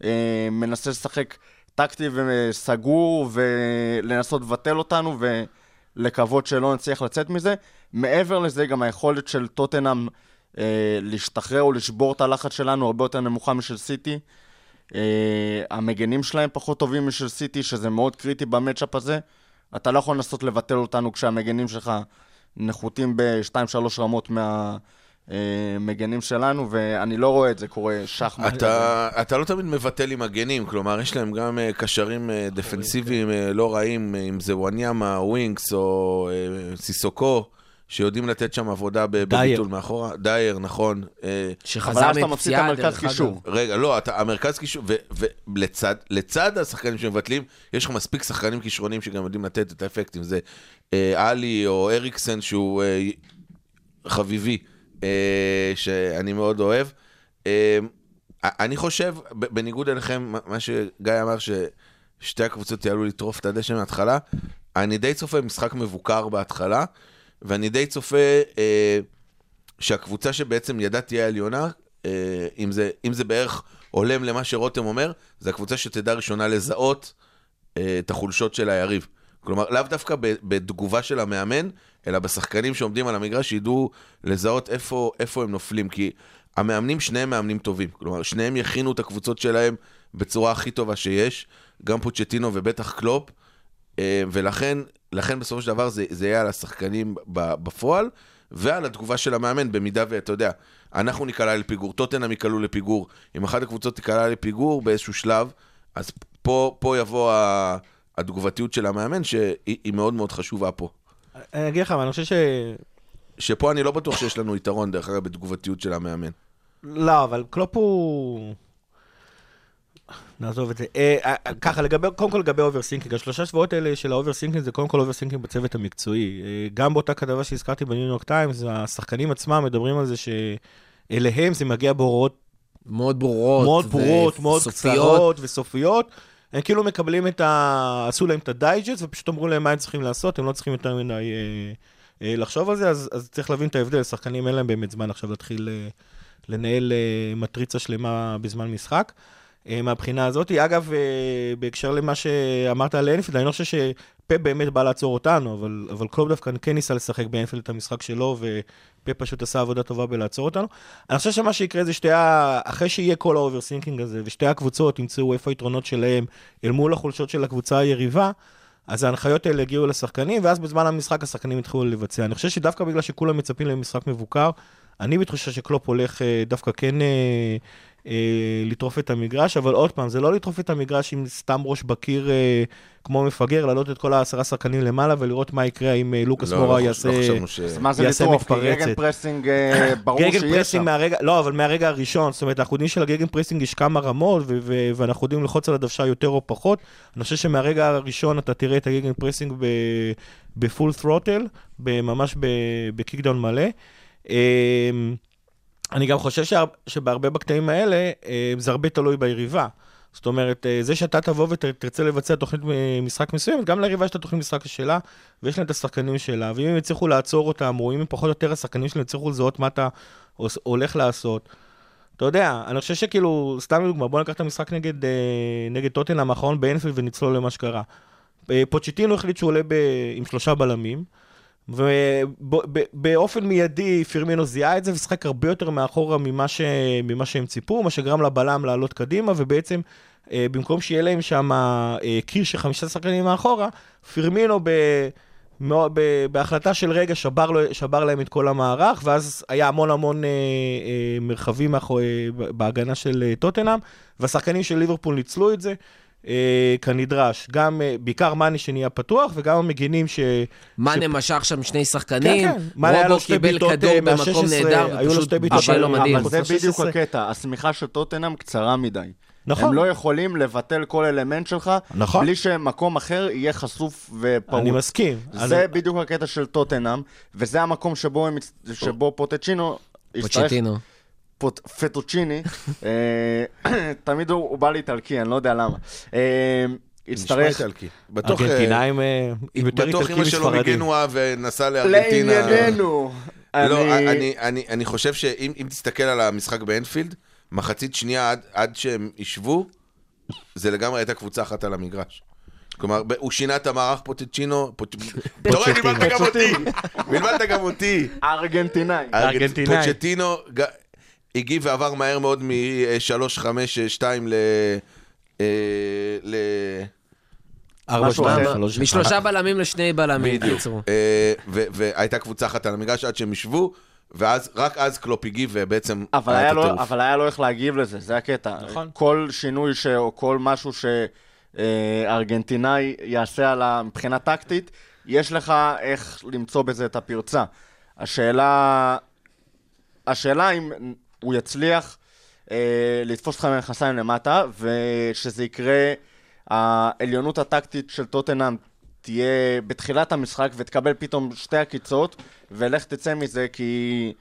אה, מנסה לשחק טקטי וסגור ולנסות לבטל אותנו ולקוות שלא נצליח לצאת מזה. מעבר לזה, גם היכולת של טוטנאם אה, להשתחרר או לשבור את הלחץ שלנו הרבה יותר נמוכה משל סיטי. אה, המגנים שלהם פחות טובים משל סיטי, שזה מאוד קריטי במצ'אפ הזה. אתה לא יכול לנסות לבטל אותנו כשהמגנים שלך נחותים ב-2-3 רמות מהמגנים שלנו, ואני לא רואה את זה קורה שחמט. אתה, אתה לא תמיד מבטל עם הגנים, כלומר, יש להם גם אה, קשרים אה, דפנסיביים אה, לא רעים, אה, אם זה וואניאמה, ווינקס או אה, סיסוקו, שיודעים לתת שם עבודה. בביטול מאחורה. דייר, נכון. אה, אבל שחזר אז אתה מפסיד את מפציעה, המרכז דרך אגב. קישור. רגע, לא, אתה, המרכז קישור, ולצד לצד השחקנים שמבטלים, יש לך מספיק שחקנים כישרונים שגם יודעים לתת את האפקטים. זה אה, עלי או אריקסן שהוא אה, חביבי, אה, שאני מאוד אוהב. אה, אני חושב, בניגוד אליכם, מה- שגיא אמר, ששתי הקבוצות יעלו לטרוף את הדשא מההתחלה, אני די צופה משחק מבוקר בהתחלה, ואני די צופה אה, שהקבוצה שבעצם ידה תהיה עליונה, אה, אם, זה, אם זה בערך הולם למה שרותם אומר, זה הקבוצה שתדע ראשונה לזהות אה, את החולשות של היריב. כלומר, לאו דווקא בתגובה של המאמן, אלא בשחקנים שעומדים על המגרש, שידעו לזהות איפה, איפה הם נופלים. כי המאמנים, שניהם מאמנים טובים. כלומר, שניהם יכינו את הקבוצות שלהם בצורה הכי טובה שיש, גם פוצ'טינו ובטח קלופ, אה, ולכן לכן בסופו של דבר זה, זה יהיה על השחקנים בפועל, ועל התגובה של המאמן, במידה ואתה יודע, אנחנו ניקלע לפיגור, טוטנאם ייקלעו לפיגור, אם אחת הקבוצות תיקלע לפיגור באיזשהו שלב, אז פה, פה יבוא התגובתיות של המאמן, שהיא היא מאוד מאוד חשובה פה. אני אגיד לך, אבל אני חושב ש... שפה אני לא בטוח שיש לנו יתרון, דרך אגב, בתגובתיות של המאמן. לא, אבל קלופ הוא... נעזוב את זה. אה, אה, ככה, לגבי, קודם כל לגבי overthinking, השלושה שבועות האלה של ה overthinking זה קודם כל overthinking בצוות המקצועי. אה, גם באותה כתבה שהזכרתי בניו יורק טיימס, השחקנים עצמם מדברים על זה שאליהם זה מגיע בהוראות מאוד ברורות. מאוד ברורות, מאוד. קצרות וסופיות. הם כאילו מקבלים את ה... עשו להם את ה digest ופשוט אמרו להם מה הם צריכים לעשות, הם לא צריכים יותר מדי אה, אה, לחשוב על זה, אז, אז צריך להבין את ההבדל, שחקנים אין להם באמת זמן עכשיו להתחיל אה, לנהל אה, מטריצה שלמה בזמן משחק. אה, מהבחינה הזאת. אגב, אה, בהקשר למה שאמרת על אנפילד, אני לא חושב שפפ באמת בא לעצור אותנו, אבל, אבל קלוב דווקא כן ניסה לשחק באנפילד את המשחק שלו, ופפ פשוט עשה עבודה טובה בלעצור אותנו. אני חושב שמה שיקרה זה שתי ה... אחרי שיהיה כל ה overthinking הזה, ושתי הקבוצות ימצאו איפה היתרונות שלהם אל מול החולשות של הקבוצה היריבה, אז ההנחיות האלה יגיעו לשחקנים, ואז בזמן המשחק השחקנים יתחילו לבצע. אני חושב שדווקא בגלל שכולם מצפים למשחק מבוקר, אני בתחושה שקלופ הולך אה, דווקא כן אה, אה, לטרוף את המגרש, אבל עוד פעם, זה לא לטרוף את המגרש עם סתם ראש בקיר אה, כמו מפגר, להעלות את כל העשרה שחקנים למעלה ולראות מה יקרה אם אה, לוקאס לא, מורה לא, יעשה... לא ש... אז מה זה יעשה לטרוף? כי מתפרצת. גגן פרסינג אה, ברור גגן שיש שם. פרסינג מהרגע, לא, אבל מהרגע הראשון, זאת אומרת, אנחנו יודעים שלגגן פרסינג יש כמה רמות, ו- ו- ואנחנו יודעים ללחוץ על הדוושה יותר או פחות. אני חושב שמהרגע הראשון אתה תראה את ה gegenpressing ב- ב full throttle, ממש ב- ב kickdown מלא. אמ, אני גם חושב שה- שבהרבה בקטעים האלה, אה, זה הרבה תלוי ביריבה. זאת אומרת, אה, זה שאתה תבוא ותרצה לבצע תוכנית משחק מסוימת, גם ליריבה יש את התוכנית משחק שלה, ויש להם את השחקנים שלה, ואם הם יצליחו לעצור אותם, או אם הם פחות או יותר השחקנים שלהם יצליחו לזהות מה אתה הולך לעשות. אתה יודע, אני חושב שכאילו, סתם לדוגמה, בוא ניקח את המשחק נגד, אה, נגד טוטנאם האחרון באנפילד ונצלול למה שקרה. פוצ'יטינו החליט שהוא עולה ב, עם שלושה בלמים, ובאופן מיידי פירמינו זיהה את זה ושחק הרבה יותר מאחורה ממה, ש, ממה שהם ציפו, מה שגרם לבלם לעלות קדימה, ובעצם אה, במקום שיהיה להם שם אה, קיר של חמישה שחקנים מאחורה, פירמינו ב... ב- בהחלטה של רגע שבר, לו- שבר להם את כל המערך, ואז היה המון המון אה, אה, מרחבים מאחורי, ב- בהגנה של אה, טוטנאם, והשחקנים של ליברפול ניצלו את זה. אה, כנדרש. גם, אה, בעיקר מאני שנהיה פתוח, וגם המגינים ש... מאנה משך שם שני שחקנים, כן, כן. מאנה היה לו רובו שתי קיבל בעיטות, כדור אה, במקום מה-16, נהדר, היו לו ופשוט שתי בעיטות בישל לו אבל- מדהים. אבל זה בדיוק 16. הקטע, השמיכה של טוטנאם קצרה מדי. נכון. הם לא יכולים לבטל כל אלמנט שלך, נכון. בלי שמקום אחר יהיה חסוף ופרוט. אני מסכים. זה אני- בדיוק הקטע של טוטנאם, וזה המקום שבו, הם, שבו פוטצ'ינו יצטרך... פוצ'טינו. פטוצ'יני, אה, תמיד הוא, בא לאיטלקי, אני לא יודע למה. אה, נשמע יצטרך... איטלקי. בטוח, ארגנטינאים אה, עם יותר בטוח איטלקים אמא שלו מספרדים. מגנואה ונסע לארגנטינה. לענייננו. לא, אני- אני, אני, אני חושב שאם אם תסתכל על המשחק באנפילד, מחצית שנייה עד, עד שהם ישבו, זה לגמרי הייתה קבוצה אחת על המגרש. כלומר, הוא שינה את המערך פוטצ'ינו, פוט- אתה רואה, בלבלת גם אותי, בלבלת גם אותי. הארגנטינאי. הארגנטינאי. פוצ'טינו ג- הגיב ועבר מהר מאוד מ-3-5-2 ל... אה, ל... ארבע, משהו שתיים, אחר. שלוש, משלושה בלמים לשני בלמים, בדיוק. אה, והייתה קבוצה אחת על המגרש עד שהם ישבו, ואז, רק אז קלופ הגיב ובעצם אבל היה לו, הטירוף. אבל היה לו איך להגיב לזה, זה הקטע. נכון. כל שינוי ש, או כל משהו שארגנטינאי יעשה על ה... מבחינה טקטית, יש לך איך למצוא בזה את הפרצה. השאלה, השאלה אם הוא יצליח אה, לתפוס אותך מהמכנסיים למטה, ושזה יקרה, העליונות הטקטית של טוטנאם תהיה בתחילת המשחק ותקבל פתאום שתי עקיצות, ולך תצא מזה כי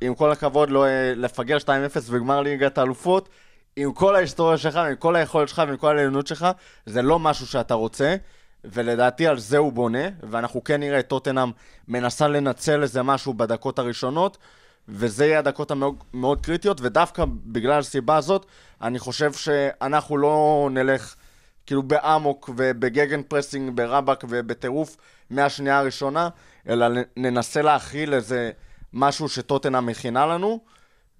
עם כל הכבוד לא אה, לפגר 2-0 בגמר ליגת האלופות, עם כל ההיסטוריה שלך, עם כל היכולת שלך ועם כל העליונות שלך, זה לא משהו שאתה רוצה, ולדעתי על זה הוא בונה, ואנחנו כן נראה את טוטנאם מנסה לנצל איזה משהו בדקות הראשונות, וזה יהיה הדקות המאוד מאוד קריטיות, ודווקא בגלל הסיבה הזאת, אני חושב שאנחנו לא נלך כאילו באמוק וב gegenpressing ברבק ובטירוף מהשנייה הראשונה, אלא ננסה להכיל איזה משהו שטוטנאם מכינה לנו,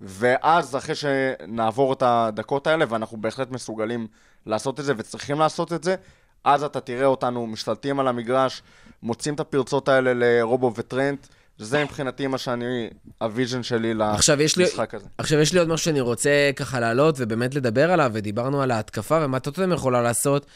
ואז אחרי שנעבור את הדקות האלה, ואנחנו בהחלט מסוגלים לעשות את זה וצריכים לעשות את זה, אז אתה תראה אותנו משתלטים על המגרש, מוצאים את הפרצות האלה לרובו וטרנט, זה מבחינתי מה שאני, ה vision שלי עכשיו יש לי- למשחק הזה. עכשיו, יש לי עוד משהו שאני רוצה ככה לעלות ובאמת לדבר עליו, ודיברנו על ההתקפה ומה טוטנאם יכולה לעשות,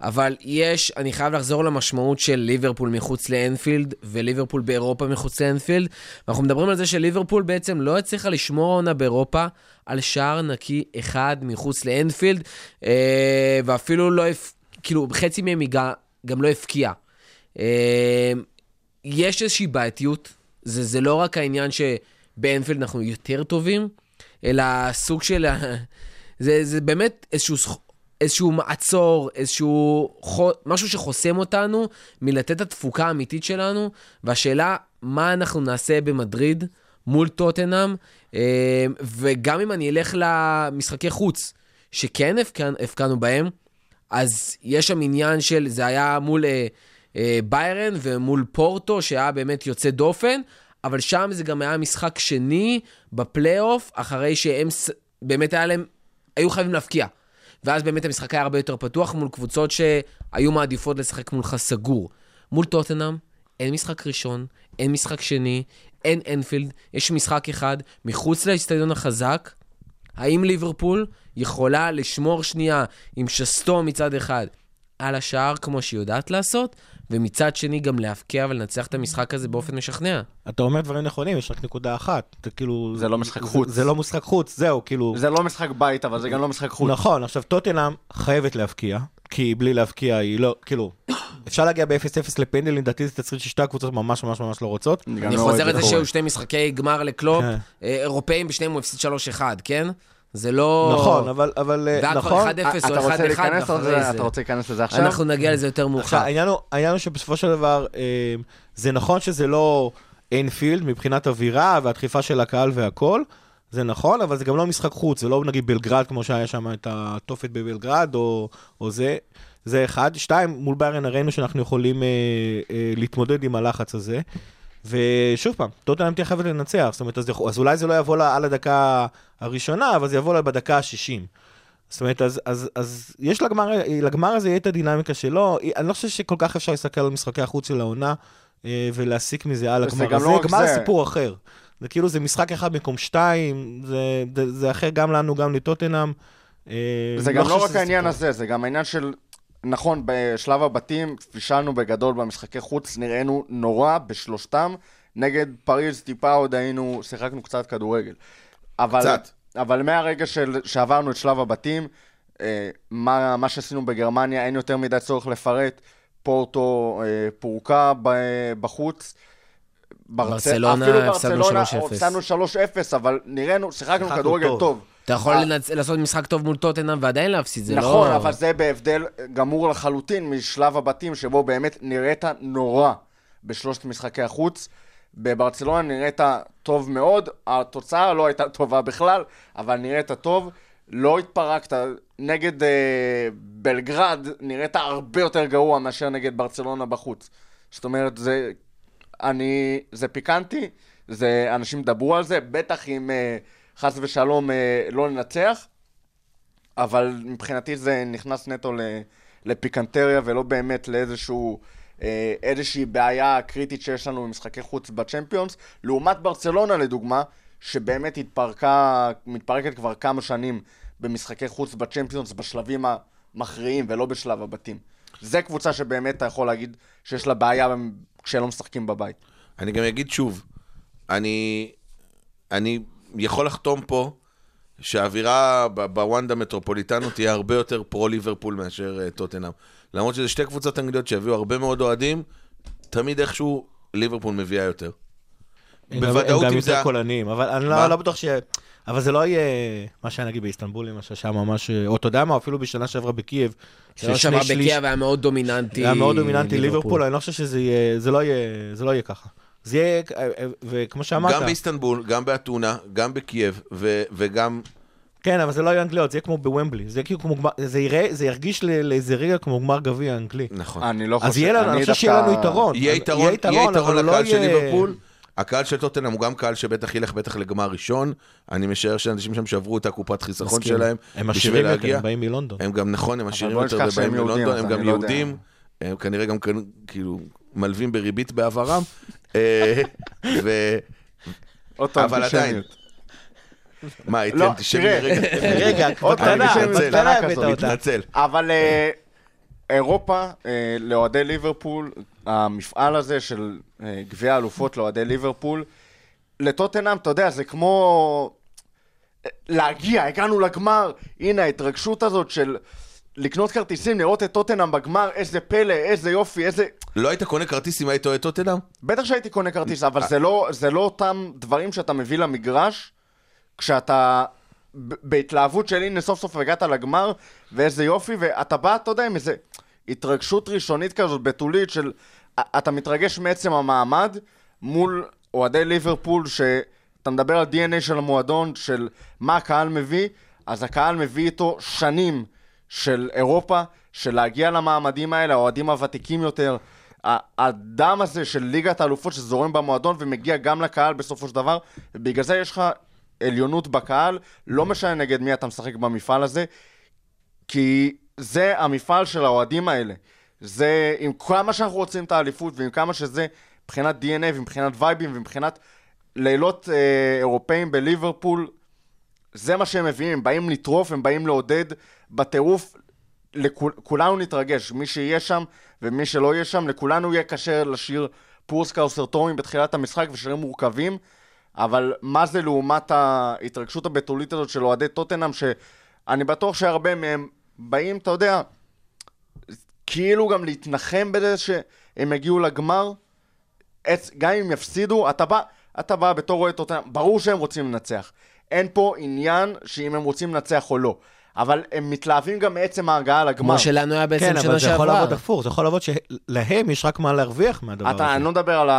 אבל יש, אני חייב לחזור למשמעות של ליברפול מחוץ לאנפילד, וליברפול באירופה מחוץ לאנפילד. ואנחנו מדברים על זה שליברפול בעצם לא הצליחה לשמור העונה באירופה על שער נקי אחד מחוץ לאנפילד, אה, ואפילו לא, כאילו, חצי מהם היא גם- גם לא הפקיעה. אה, יש איזושהי בעייתיות, זה, זה לא רק העניין שבאנפילד אנחנו יותר טובים, אלא סוג של... זה, זה באמת איזשהו, איזשהו מעצור, איזשהו... משהו שחוסם אותנו מלתת את התפוקה האמיתית שלנו, והשאלה, מה אנחנו נעשה במדריד מול טוטנאם, אה, וגם אם אני אלך למשחקי חוץ, שכן הפקענו- בהם, אז יש שם עניין של, זה היה מול אה, ביירן ומול פורטו, שהיה באמת יוצא דופן, אבל שם זה גם היה משחק שני בפלייאוף, אחרי שהם באמת היה להם, היו חייבים להפקיע. ואז באמת המשחק היה הרבה יותר פתוח מול קבוצות שהיו מעדיפות לשחק מולך סגור. מול טוטנאם, אין משחק ראשון, אין משחק שני, אין אנפילד, יש משחק אחד מחוץ לאצטדיון החזק. האם ליברפול יכולה לשמור שנייה עם שסתו מצד אחד על השער כמו שהיא יודעת לעשות, ומצד שני גם להבקיע ולנצח את המשחק הזה באופן משכנע? אתה אומר דברים נכונים, יש רק נקודה אחת. אתה כאילו... זה לא משחק זה- חוץ. זה לא משחק חוץ, זהו, כאילו... זה לא משחק בית, אבל זה גם לא משחק חוץ. נכון, עכשיו טוטנאם חייבת להבקיע, כי בלי להבקיע היא לא, כאילו, אפשר להגיע ב-0-0 לפנדלים, לדעתי זה תצריט ששתי הקבוצות ממש ממש ממש לא רוצות. אני לא חוזר את לזה קורה. שהיו שני משחקי גמר לקלופ, כן. אה, אירופאים בשניהם הוא הפסיד 3-1, כן? זה לא... נכון, אבל, אבל, אה, והיה כבר נכון. 1-0 אתה או רוצה 1-1 להיכנס ואחרי לזה? זה. אתה רוצה להיכנס לזה עכשיו? אנחנו נגיע לזה יותר מאוחר. עכשיו, העניין הוא, שבסופו של דבר, אה, זה נכון שזה לא אינפילד מבחינת אווירה והדחיפה של הקהל והכל, זה נכון, אבל זה גם לא משחק חוץ, זה לא נגיד בלגרד, כמו שהיה שם את התופת בבלגרד, או, או זה, זה אחד. שתיים, מול ביירן הראינו שאנחנו יכולים אה, אה, להתמודד עם הלחץ הזה. ושוב פעם, טוטנאם תהיה חייבת לנצח, זאת אומרת, אז, אז אולי זה לא יבוא לה על הדקה הראשונה, אבל זה יבוא לה בדקה ה-60. זאת אומרת, אז, אז, אז יש לגמר, לגמר הזה יהיה את הדינמיקה שלו. אני לא חושב שכל כך אפשר להסתכל על משחקי החוץ של העונה אה, ולהסיק מזה על הגמר הזה. לא גמר זה. סיפור אחר. זה כאילו, זה משחק אחד במקום שתיים, זה, זה, זה אחר גם לנו, גם לטוטנאם. אה, זה גם חושב לא רק העניין סיפור. הזה, זה גם העניין של... נכון, בשלב הבתים פישלנו בגדול במשחקי חוץ, נראינו נורא בשלושתם. נגד פריז טיפה עוד היינו, שיחקנו קצת כדורגל. אבל, קצת. אבל מהרגע של, שעברנו את שלב הבתים, אה, מה, מה שעשינו בגרמניה, אין יותר מדי צורך לפרט. פורטו אה, פורקה ב, בחוץ. ברצ- ברצלונה אפילו ברצלונה 3-0. הפסדנו 3-0, אבל נראינו, שיחקנו שיחקנו כדורגל טוב. טוב. אתה יכול אה. לנצ... לעשות משחק טוב מול טוטנאם ועדיין להפסיד, זה נכון, לא... אבל זה בהבדל גמור לחלוטין משלב הבתים, שבו באמת נראית נורא בשלושת משחקי החוץ. בברצלונה נראית טוב מאוד, התוצאה לא הייתה טובה בכלל, אבל נראית טוב. לא התפרקת, נגד אה, בלגרד נראית הרבה יותר גרוע מאשר נגד ברצלונה בחוץ. זאת אומרת, זה, אני, זה פיקנטי, זה, אנשים דברו על זה, בטח אם אה, חס ושלום אה, לא ננצח, אבל מבחינתי זה נכנס נטו לפיקנטריה ולא באמת לאיזשהו... אה, איזושהי בעיה קריטית שיש לנו במשחקי חוץ בצ'מפיונס, לעומת ברצלונה לדוגמה, שבאמת התפרקה, מתפרקת כבר כמה שנים במשחקי חוץ בצ'מפיונס בשלבים המכריעים ולא בשלב הבתים. זה קבוצה שבאמת אתה יכול להגיד שיש לה בעיה כשלא משחקים בבית. אני גם אגיד שוב, אני, אני יכול לחתום פה שהאווירה ב- בוונדה מטרופוליטנו תהיה הרבה יותר פרו ליברפול מאשר uh, טוטנאם. למרות שזה שתי קבוצות אנגליות שהביאו הרבה מאוד אוהדים, תמיד איכשהו ליברפול מביאה יותר. הם גם- בוודאות הם גם אם זה... יותר קולניים, אבל אני? לא, לא בטוח ש... אבל זה לא יהיה מה שהיה נגיד באיסטנבול, למשל, שם ממש... או אתה יודע מה, אפילו בשנה שעברה בקייב. שליש- בקייב היה מאוד דומיננטי. היה מאוד דומיננטי ליברפול, אני לא חושב שזה יהיה... זה לא יהיה, זה לא יהיה ככה. זה יהיה, וכמו שאמרת... גם באיסטנבול, גם באתונה, גם בקייב, ו- וגם... כן, אבל זה לא יהיה אנגליות, זה יהיה כמו בוומבלי. זה יהיה כאילו כמו גמר... זה יראה, זה ירגיש ל- לאיזה רגע כמו גמר גביע אנגלי. נכון. אני לא חושב... אז יהיה לנו, אני חושב שיהיה לנו יתרון. יהיה יתרון, יהיה יתרון אבל לא לקהל של יהיה- ליברפול. הקהל של טוטנאם הוא גם קהל שבטח ילך בטח לגמר ראשון. אני משער שאנשים שם שברו את הקופת חיסכון. שלהם הם עשירים יותר. הם באים מלונדון. הם גם, נכון, הם עשירים יותר ובאים אז הם גם לא. יהודים. הם כנראה גם כאילו מלווים בריבית בעברם. אה, ו... עוד פעם, אבל. עדיין. מה, הייתי לא, אנטישמי תראה. לרגע? רגע, אנטישמיות מתנצל. בקטנה קטנה הבאת. אותה. מתנצל. אבל אה, אירופה, אה, לאוהדי ליברפול, המפעל הזה של גביע האלופות לאוהדי ליברפול, לטוטנאם, אתה יודע, זה כמו להגיע, הגענו לגמר, הנה ההתרגשות הזאת של לקנות כרטיסים, לראות את טוטנאם בגמר, איזה פלא, איזה יופי, איזה... לא היית קונה כרטיס אם היית אוהד טוטנאם? בטח שהייתי קונה כרטיס, אבל זה לא, זה לא אותם דברים שאתה מביא למגרש, כשאתה בהתלהבות של הנה סוף סוף הגעת לגמר, ואיזה יופי, ואתה בא, אתה יודע, עם איזה התרגשות ראשונית כזאת, בתולית, של... אתה מתרגש מעצם המעמד מול אוהדי ליברפול, שאתה מדבר על DNA של המועדון, של מה הקהל מביא, אז הקהל מביא איתו שנים של אירופה, של להגיע למעמדים האלה, האוהדים הוותיקים יותר. הדם הזה של ליגת האלופות שזורם במועדון ומגיע גם לקהל בסופו של דבר, ובגלל זה יש לך עליונות בקהל, לא משנה נגד מי אתה משחק במפעל הזה, כי זה המפעל של האוהדים האלה. זה, עם כמה שאנחנו רוצים את האליפות, ועם כמה שזה, מבחינת DNA ומבחינת וייבים ומבחינת לילות אה, אירופאים בליברפול, זה מה שהם מביאים, הם באים לטרוף, הם באים לעודד בטירוף. לכול, כולנו נתרגש, מי שיהיה שם ומי שלא יהיה שם, לכולנו יהיה קשה לשיר פורסקה או סרטומים בתחילת המשחק ושירים מורכבים, אבל מה זה לעומת ההתרגשות הבתולית הזאת של אוהדי טוטנאם, שאני בטוח שהרבה מהם באים, אתה יודע, כאילו גם להתנחם בזה שהם יגיעו לגמר, גם אם יפסידו, אתה בא, אתה בא בתור אוהד טוטנאם, ברור שהם רוצים לנצח. אין פה עניין שאם הם רוצים לנצח או לא. אבל הם מתלהבים גם מעצם ההגעה לגמר. כמו שלנו היה בעצם כן, שנה אבל זה יכול שעברה. לעבוד הפוך, זה יכול לעבוד שלהם יש רק מה להרוויח מהדבר הזה. אתה, אני לא מדבר על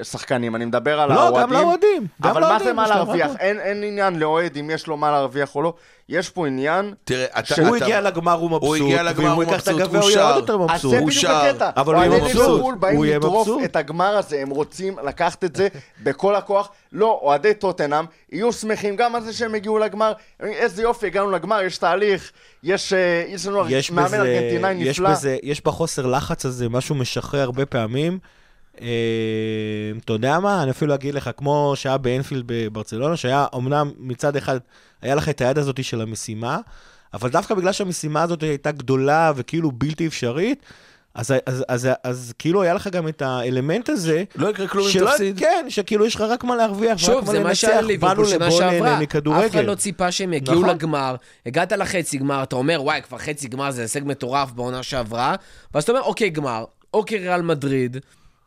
השחקנים, אני מדבר על לא, האוהדים. גם לאוהדים. אבל מה לאוהדים, זה מה להרוויח? אין, אין עניין לאוהד אם יש לו מה להרוויח או לא. יש פה עניין... תראה, אתה... שהוא אתה- הגיע לגמר, הוא מבסוט, הגיע לגמר, ואם הוא הוא ייקח את מבסוט, הגביע, הוא הוא יהיה עוד שר. יותר אז מבסוט. זה הוא בדיוק שר. הקטע. אבל הוא יהיה מבסוט. באים הוא יהיה לטרוף מבסוט. את הגמר הזה, הם רוצים לקחת את זה בכל הכוח. לא, אוהדי טוטנאם יהיו שמחים גם על זה שהם הגיעו לגמר. איזה יופי, הגענו לגמר, יש תהליך, יש, אה, יש לנו יש מאמן בזה, ארגנטינאי יש נפלא. בזה, יש בחוסר לחץ הזה משהו משחרר הרבה פעמים. אה, אתה יודע מה, אני אפילו אגיד לך, כמו שהיה באנפילד בברצלונה, שהיה אמנם מצד אחד, היה לך את היד הזאת של המשימה, אבל דווקא בגלל שהמשימה הזאת הייתה גדולה וכאילו בלתי אפשרית, אז, אז, אז, אז, אז כאילו היה לך גם את האלמנט הזה, לא יקרה כלום אם שלא- תפסיד. כן, שכאילו יש לך רק מה להרוויח, שוב, זה מה שהיה לנצח. ליברפול באנו שנה לבוא שעברה. נהנה מכדורגל. אף אחד לא ציפה שהם יגיעו נכון. לגמר. הגעת לחצי גמר, אתה אומר, וואי, כבר חצי גמר זה הישג מטורף בעונה שעברה. ואז אתה אומר, אוקיי, גמר, אוקיי, ריאל מדריד.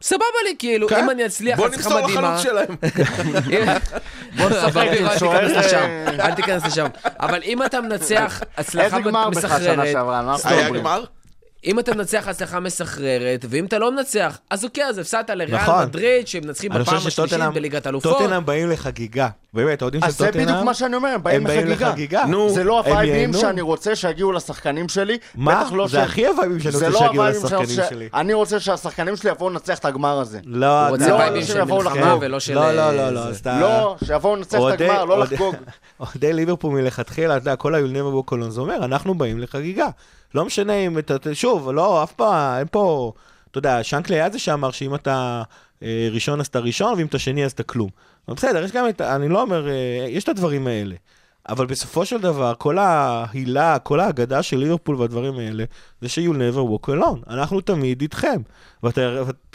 סבבה לי, כאילו, כן. אם אני אצליח, בוא הצלחה נמסור מדהימה... לחלוץ שלהם. בוא נשחק עם אל שוער, תיכנס לשם, אל תיכנס לשם. אבל אם אתה מנצח הצלחה איזה גמר בך שנה מסחררת, שעברה? מה אנחנו היה? גמר? אם אתה מנצח הצלחה מסחררת, ואם אתה לא מנצח, אז אוקיי, אז הפסדת לריאל נכון. מדריד, שהם מנצחים בפעם השלישית בליגת אלופות. טוטנאם באים לחגיגה. באמת, האוהדים של אז זה טוטנאם... בדיוק מה שאני אומר, הם באים הם באים לחגיגה. לחגיגה. נו, זה לא הווייבים. שאני רוצה שיגיעו לשחקנים שלי. מה? בטח לא זה ש- הכי הווייבים שאני זה רוצה לא שיגיעו לשחקנים רוצה- שלי. אני רוצה שהשחקנים שלי יבואו לנצח את הגמר הזה. לא, הוא רוצה לא, וייבים של מלחמה לחגוג. ולא של... לא, לא, לא, אה, לא. אז אתה... לא, שיבואו לנצח את הגמר, לא לחגוג. אוהדי ליברפול מלכתחילה, אתה יודע, כל alone, זה אומר, אנחנו באים לחגיגה. לא משנה אם אתה, שוב, לא, אף פעם, אין פה, אתה יודע, שנקלי היה זה שאמר שאם אתה אה, ראשון אז אתה ראשון, ואם אתה שני אז אתה כלום. אבל בסדר, יש גם את, אני לא אומר, אה, יש את הדברים האלה. אבל בסופו של דבר, כל ההילה, כל ההגדה של ליברפול והדברים האלה, זה ש-You'll never walk alone. אנחנו תמיד איתכם. ואתה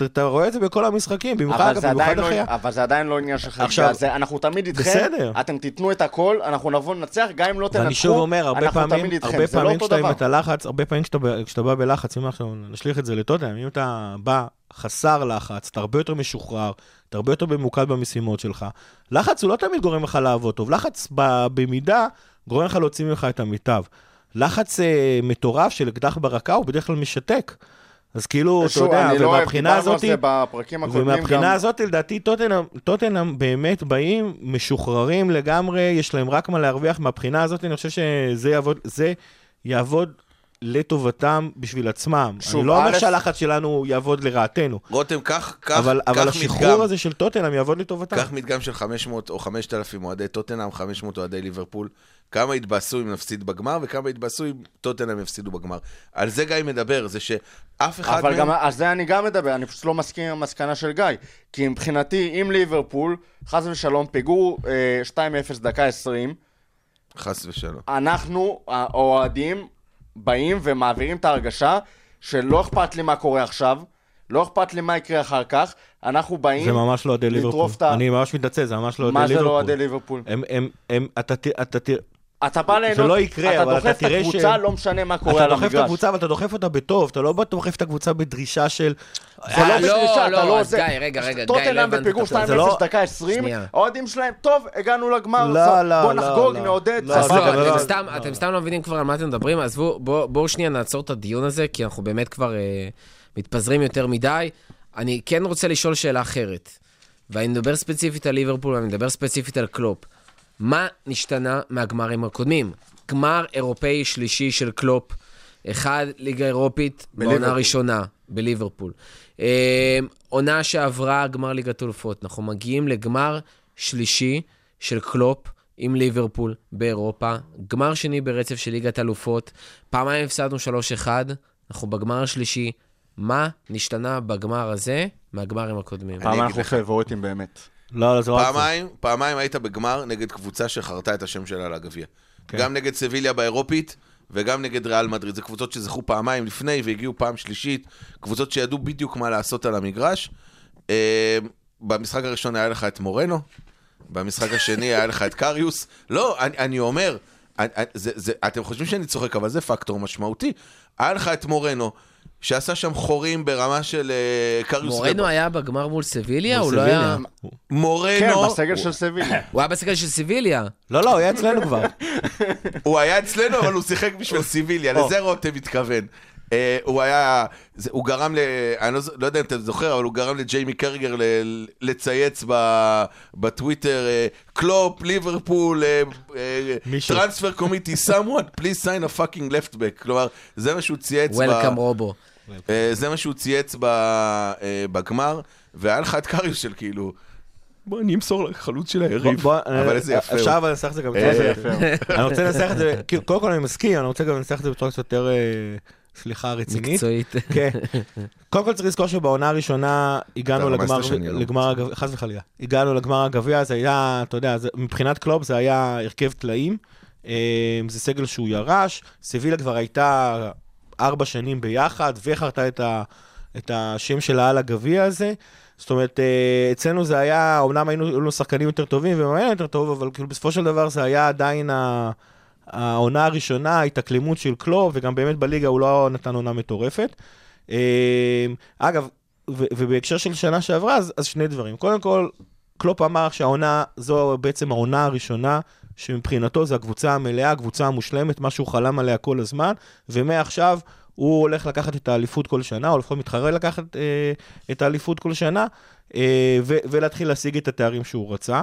אתה רואה את זה בכל המשחקים, במיוחד, אגב, במיוחד לא- אחרי... אבל זה עדיין לא עניין של חגיגה. עכשיו- זה- אנחנו תמיד איתכם. בסדר. אתם תיתנו את הכל, אנחנו נבוא לנצח, גם אם לא תנצחו, ואני שוב אומר, הרבה אנחנו פעמים, תמיד איתכם. הרבה לא פעמים כשאתה עם. את הלחץ, הרבה פעמים כשאתה, כשאתה בא בלחץ, אם עכשיו נשליך את זה לטוטנאם, אם אתה בא חסר לחץ, אתה הרבה יותר משוחרר, אתה הרבה יותר ממוקד במשימות שלך. לחץ הוא לא תמיד גורם לך לעבוד טוב, לחץ במידה גורם לך להוציא ממך את המיטב. לחץ אה, מטורף של אקדח ברקה הוא בדרך כלל משתק. אז כאילו, אתה יודע, לא ומהבחינה על הזאת, הקודמים גם. ומהבחינה הזאת, לדעתי, טוטנאם, טוטנאם באמת באים משוחררים לגמרי, יש להם רק מה להרוויח. מהבחינה הזאת, אני חושב שזה יעבוד, זה יעבוד לטובתם בשביל עצמם. שוב, אני לא אומר שהלחץ שלנו יעבוד לרעתנו, רותם, קח קח- אבל, קח אבל השחרור מדגם. הזה של טוטנאם יעבוד לטובתם. קח מדגם של 500 או 5,000 אוהדי טוטנאם, 500 אוהדי ליברפול. כמה יתבאסו אם נפסיד בגמר, וכמה יתבאסו אם טוטנאם יפסידו בגמר. על זה גיא מדבר, זה שאף אחד אבל מהם... גם על זה אני גם מדבר, אני פשוט לא מסכים עם המסקנה של גיא. כי מבחינתי, אם ליברפול, חס ושלום, פיגור אה, 2-0 דקה 20, חס ושלום. אנחנו, האוהדים, באים ומעבירים את ההרגשה שלא אכפת לי מה קורה עכשיו, לא אכפת לי מה יקרה אחר כך, אנחנו באים... זה ממש לא אוהדי ליברפול. לטרוף את ה- אני ממש מתנצל, זה ממש לא אוהדי מה זה ליברפול. לא אוהדי ליברפול? הם, הם, הם, אתה, ת- אתה, ת- אתה בא ליהנות, לא יקרה, אבל אתה דוחף את הקבוצה, ש- לא משנה מה קורה אתה על דוחף את המגרש. הקבוצה, אבל אתה דוחף אותה בטוב, אתה לא בא דוחף את הקבוצה בדרישה של... זה לא אה, בדרישה, לא, אתה לא זה. גיא, רגע, רגע, גיא, לא טוטנאם הבנת בפיגור את הפרק. 2-0 זה לא- דקה 20, שנייה. האוהדים שלהם, טוב, הגענו לגמר, לא, סוף, לא, בוא לא, נחגוג, לא. נעודד, לא, זה לא, לא- אתם סתם- לא מבינים כבר על מה אתם מדברים, אז בואו- בואו בואו שנייה נעצור את הדיון הזה, כי אנחנו באמת כבר אה, מתפזרים יותר מדי. אני כן רוצה לשאול שאלה אחרת, ואני מדבר ספציפית על ליברפול, ואני מדבר ספציפית על קלופ. מה נשתנה מהגמרים הקודמים? גמר אירופאי שלישי של קלופ, אחד ליגה אירופית בעונה. הראשונה, בליברפול. אה, עונה שעברה גמר ליגת אלופות. אנחנו מגיעים לגמר שלישי של קלופ עם ליברפול באירופה, גמר שני ברצף של ליגת אלופות, פעמיים הפסדנו 3-1, אנחנו בגמר השלישי. מה נשתנה בגמר הזה מהגמרים הקודמים? פעם אנחנו. פייבוריטים באמת. לא, לא, זה לא. פעמיים, פעמיים היית בגמר נגד קבוצה שחרתה את השם שלה על הגביע. כן. גם נגד סביליה באירופית, וגם נגד ריאל מדריד. זה קבוצות שזכו פעמיים לפני והגיעו פעם שלישית. קבוצות שידעו בדיוק מה לעשות על המגרש. אה, במשחק הראשון היה לך את מורנו, במשחק השני היה לך את קריוס. לא, אני, אני אומר, אני- זה, זה, אתם חושבים שאני צוחק, אבל זה פקטור משמעותי. היה לך את מורנו, שעשה שם חורים ברמה של אה, קריוס. מורנו וב- היה בגמר מול סביליה? מול הוא לא היה... סביליה. מורנו, כן, בסגל של סביליה. הוא היה בסגל של סביליה. לא, לא, הוא היה אצלנו כבר. הוא היה אצלנו, אבל הוא שיחק בשביל סיביליה, לזה רותם מתכוון. אה, הוא היה, זה- הוא גרם ל... אני לא, לא יודע אם אתה זוכר, אבל הוא גרם לג'יימי קרגר ל- לצייץ ב- בטוויטר, אה, קלופ, ליברפול. transfer committee, someone, please sign a fucking left back. כלומר, זה מה שהוא צייץ. ב- Welcome רובו. זה מה שהוא צייץ אה, בגמר, והיה לך את קריוס של כאילו, בוא אני אמסור לחלוץ של היריב. בוא, אבל אה, איזה יפה הוא. אפשר אבל לנסח את זה גם איזה יותר. אני רוצה לנסח את זה, כאילו, קודם כל אני מסכים, אני רוצה גם לנסח את זה בצורה קצת יותר, אה, סליחה, רצינית. מקצועית. כן. קודם כל צריך לזכור שבעונה הראשונה הגענו רמזת לגמר, לא לגמר הגביע, חס וחלילה, הגענו לגמר הגביע, זה היה, אתה יודע, מבחינת קלוב זה היה הרכב טלאים, אה, זה סגל שהוא ירש, סבילה כבר הייתה ארבע שנים ביחד, וחרתה את, ה, את השם שלה על הגביע הזה. זאת אומרת, אה, אצלנו זה היה, אמנם היינו היו לנו שחקנים יותר טובים ומאמן יותר טוב, אבל כאילו בסופו של דבר זה היה עדיין ה... העונה הראשונה, ההתאקלמות של קלוב, וגם באמת בליגה הוא לא נתן עונה מטורפת. אה, אגב, ו- ובהקשר של שנה שעברה, אז, אז שני דברים. קודם כל, קלופ אמר שהעונה, זו בעצם העונה הראשונה, שמבחינתו זו הקבוצה המלאה, הקבוצה המושלמת, מה שהוא חלם עליה כל הזמן, ומעכשיו הוא הולך לקחת את האליפות כל שנה, או לפחות מתחרה לקחת אה, את האליפות כל שנה, אה, ו- ולהתחיל להשיג את התארים שהוא רצה.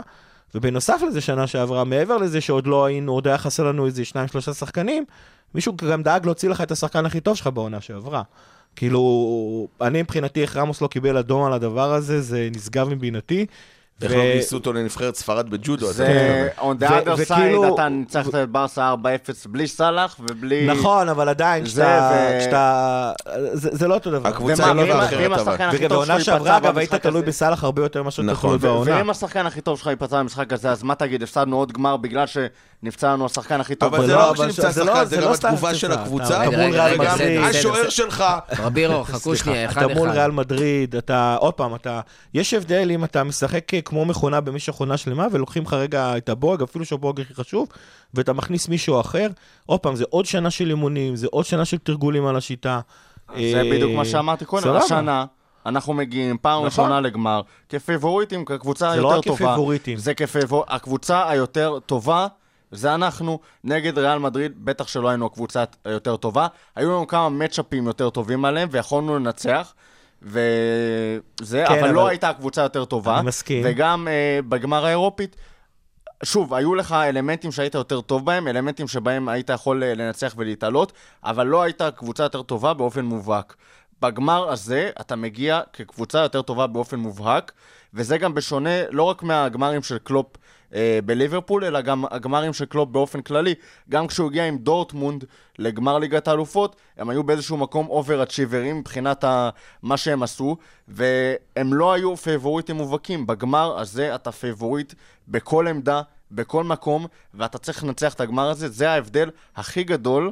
ובנוסף לזה, שנה שעברה, מעבר לזה שעוד לא היינו, עוד היה חסר לנו איזה שניים, שלושה שחקנים, מישהו גם דאג להוציא לך את השחקן הכי טוב שלך בעונה שעברה. כאילו, אני מבחינתי, איך רמוס לא קיבל אדום על הדבר הזה, זה נשגב מבינתי. איך לא גייסו אותו לנבחרת ספרד בג'ודו? זה, on the other side, אתה ניצחת את ברסה 4-0 בלי סאלח ובלי... נכון, אבל עדיין, זה כשאתה... זה לא אותו דבר. הקבוצה היא לא ואם- אחרת, אבל. השחקן הכי וגם טוב שלך בעונה שעברה, אגב, היית תלוי בסאלח הרבה יותר ממה שאתה. תלוי בעונה. ואם השחקן הכי טוב שלך ייפצע במשחק הזה, אז מה תגיד, הפסדנו עוד גמר בגלל שנפצע לנו השחקן הכי טוב? אבל זה לא, לא רק שנמצא זה לא- שחקן, זה לא גם סתם התגובה של הקבוצה, אתה מול רגע, ריאל רגע, מדריד. בסדר, השוער. שלך. ברבירו, חכו שנייה, אחד אתה מול. ריאל מדריד, אתה, עוד פעם, אתה, יש הבדל אם אתה משחק כמו מכונה במשך עונה שלמה, ולוקחים לך רגע את הבורג, אפילו שהבורג הכי חשוב, ואתה מכניס מישהו אחר, עוד פעם, זה עוד שנה של אימונים, זה עוד שנה של תרגולים על השיטה. זה אה, בדיוק מה שאמרתי קודם. השנה אנחנו מגיעים פעם נכון. ראשונה לגמר כפייבוריטים, כקבוצה זה לא היותר רק טובה. כפייבוריטים. זה כפייבור... הקבוצה היותר טובה, זה אנחנו, נגד ריאל מדריד, בטח שלא היינו הקבוצה היותר טובה. היו לנו כמה מצ'אפים יותר טובים עליהם, ויכולנו לנצח. וזה, כן, אבל, אבל- לא הייתה הקבוצה יותר טובה. אני מסכים. וגם אה, בגמר האירופית, שוב, היו לך אלמנטים שהיית יותר טוב בהם, אלמנטים שבהם היית יכול אה, לנצח ולהתעלות, אבל לא הייתה קבוצה יותר טובה באופן מובהק. בגמר הזה אתה מגיע כקבוצה יותר טובה באופן מובהק, וזה גם בשונה לא רק מהגמרים של קלופ אה, בליברפול, אלא גם הגמרים של קלופ באופן כללי. גם כשהוא הגיע עם דורטמונד לגמר ליגת האלופות, הם היו באיזשהו מקום over-achieverים מבחינת ה... מה שהם עשו, והם לא היו פייבוריטים מובהקים. בגמר הזה אתה פייבוריט בכל עמדה, בכל מקום, ואתה צריך לנצח את הגמר הזה. זה ההבדל הכי גדול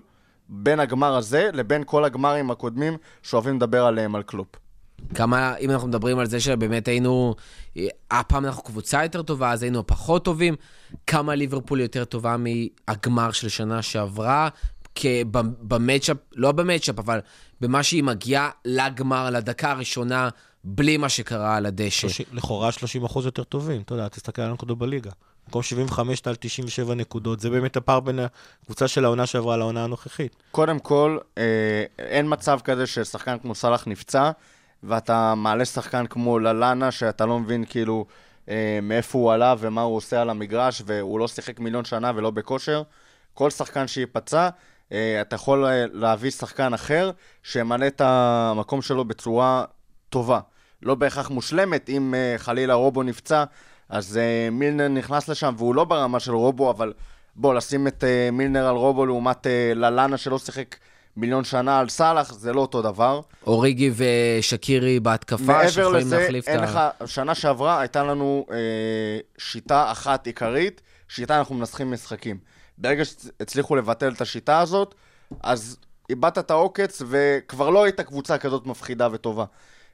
בין הגמר הזה לבין כל הגמרים הקודמים שאוהבים לדבר עליהם על קלופ. כמה, אם אנחנו מדברים על זה שבאמת היינו, הפעם אנחנו קבוצה יותר טובה, אז היינו פחות טובים, כמה ליברפול יותר טובה מהגמר של שנה שעברה, במצ'אפ, לא במצ'אפ, אבל במה שהיא מגיעה לגמר, לדקה הראשונה, בלי מה שקרה על הדשא. שלושים- לכאורה 30 אחוז יותר טובים, אתה יודע, תסתכל על הנקודות בליגה. במקום 75 אתה על 97 נקודות, זה באמת הפער בין הקבוצה של העונה שעברה לעונה הנוכחית. קודם כל, אה, אין מצב כזה ששחקן כמו סאלח נפצע, ואתה מעלה שחקן כמו ללאנה, שאתה לא מבין כאילו אה, מאיפה הוא עלה ומה הוא עושה על המגרש, והוא לא שיחק מיליון שנה ולא בכושר. כל שחקן שייפצע, אה, אתה יכול אה, להביא שחקן אחר שימלא את המקום שלו בצורה טובה. לא בהכרח מושלמת, אם אה, חלילה רובו נפצע, אז אה, מילנר נכנס לשם, והוא לא ברמה של רובו, אבל בוא, לשים את אה, מילנר על רובו לעומת אה, ללאנה שלא שיחק מיליון שנה על סאלח, זה לא אותו דבר. אוריגי ושקירי בהתקפה, מעבר שיכולים לזה, להחליף אין את לך, ה... שנה שעברה הייתה לנו אה, שיטה אחת עיקרית, שיטה אנחנו מנסחים משחקים. ברגע שהצליחו לבטל את השיטה הזאת, אז איבדת את העוקץ, וכבר לא היית קבוצה כזאת מפחידה וטובה.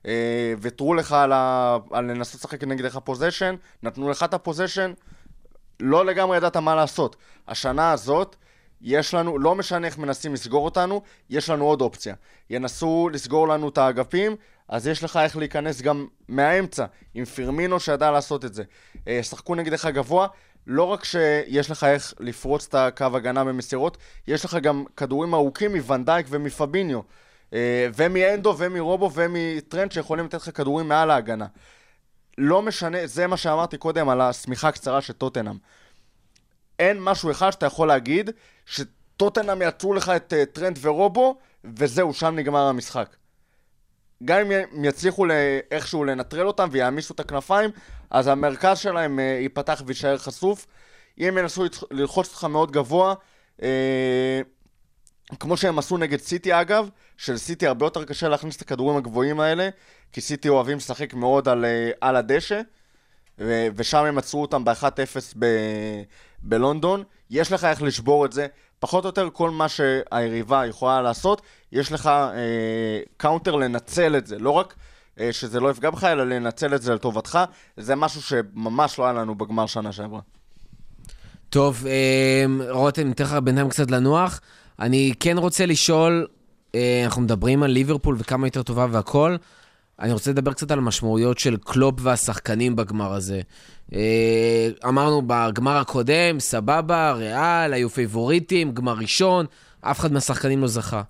אה, ויתרו לך על, ה... על לנסות לשחק נגדך פוזיישן, נתנו לך את הפוזיישן, לא לגמרי ידעת מה לעשות. השנה הזאת, יש לנו, לא משנה איך מנסים לסגור אותנו, יש לנו עוד אופציה. ינסו לסגור לנו את האגפים, אז יש לך איך להיכנס גם מהאמצע, עם פירמינו שידע לעשות את זה. אה, שחקו נגדך גבוה, לא רק שיש לך איך לפרוץ את הקו הגנה במסירות, יש לך גם כדורים ארוכים מוונדייק ומפביניו. אה, ומהנדו ומרובו ומטרנד שיכולים לתת לך כדורים מעל ההגנה. לא משנה, זה מה שאמרתי קודם על השמיכה הקצרה של טוטנאם. אין משהו אחד שאתה יכול להגיד שטוטנאם יצרו לך את uh, טרנד ורובו, וזהו, שם נגמר המשחק. גם אם הם יצליחו איכשהו לנטרל אותם ויעמיסו את הכנפיים, אז המרכז שלהם uh, ייפתח ויישאר חשוף. אם הם ינסו ללחוץ אותך מאוד גבוה, uh, כמו שהם עשו נגד סיטי אגב, שלסיטי הרבה יותר קשה להכניס את הכדורים הגבוהים האלה, כי סיטי אוהבים לשחק מאוד על, אה, על הדשא, ושם הם עצרו אותם ב-1-0 ב- בלונדון. יש לך איך לשבור את זה. פחות או יותר כל מה שהיריבה יכולה לעשות, יש לך אה, counter לנצל את זה. לא רק אה, שזה לא יפגע בך, אלא לנצל את זה לטובתך. זה משהו שממש לא היה לנו בגמר שנה שעברה. טוב, אה, רותם, ניתן לך בינתיים קצת לנוח. אני כן רוצה לשאול, אה, אנחנו מדברים על ליברפול וכמה יותר טובה והכל, אני רוצה לדבר קצת על המשמעויות של קלופ והשחקנים בגמר הזה. אה, אמרנו בגמר הקודם, סבבה, ריאל, היו פייבוריטים, גמר ראשון, אף אחד מהשחקנים לא זכה.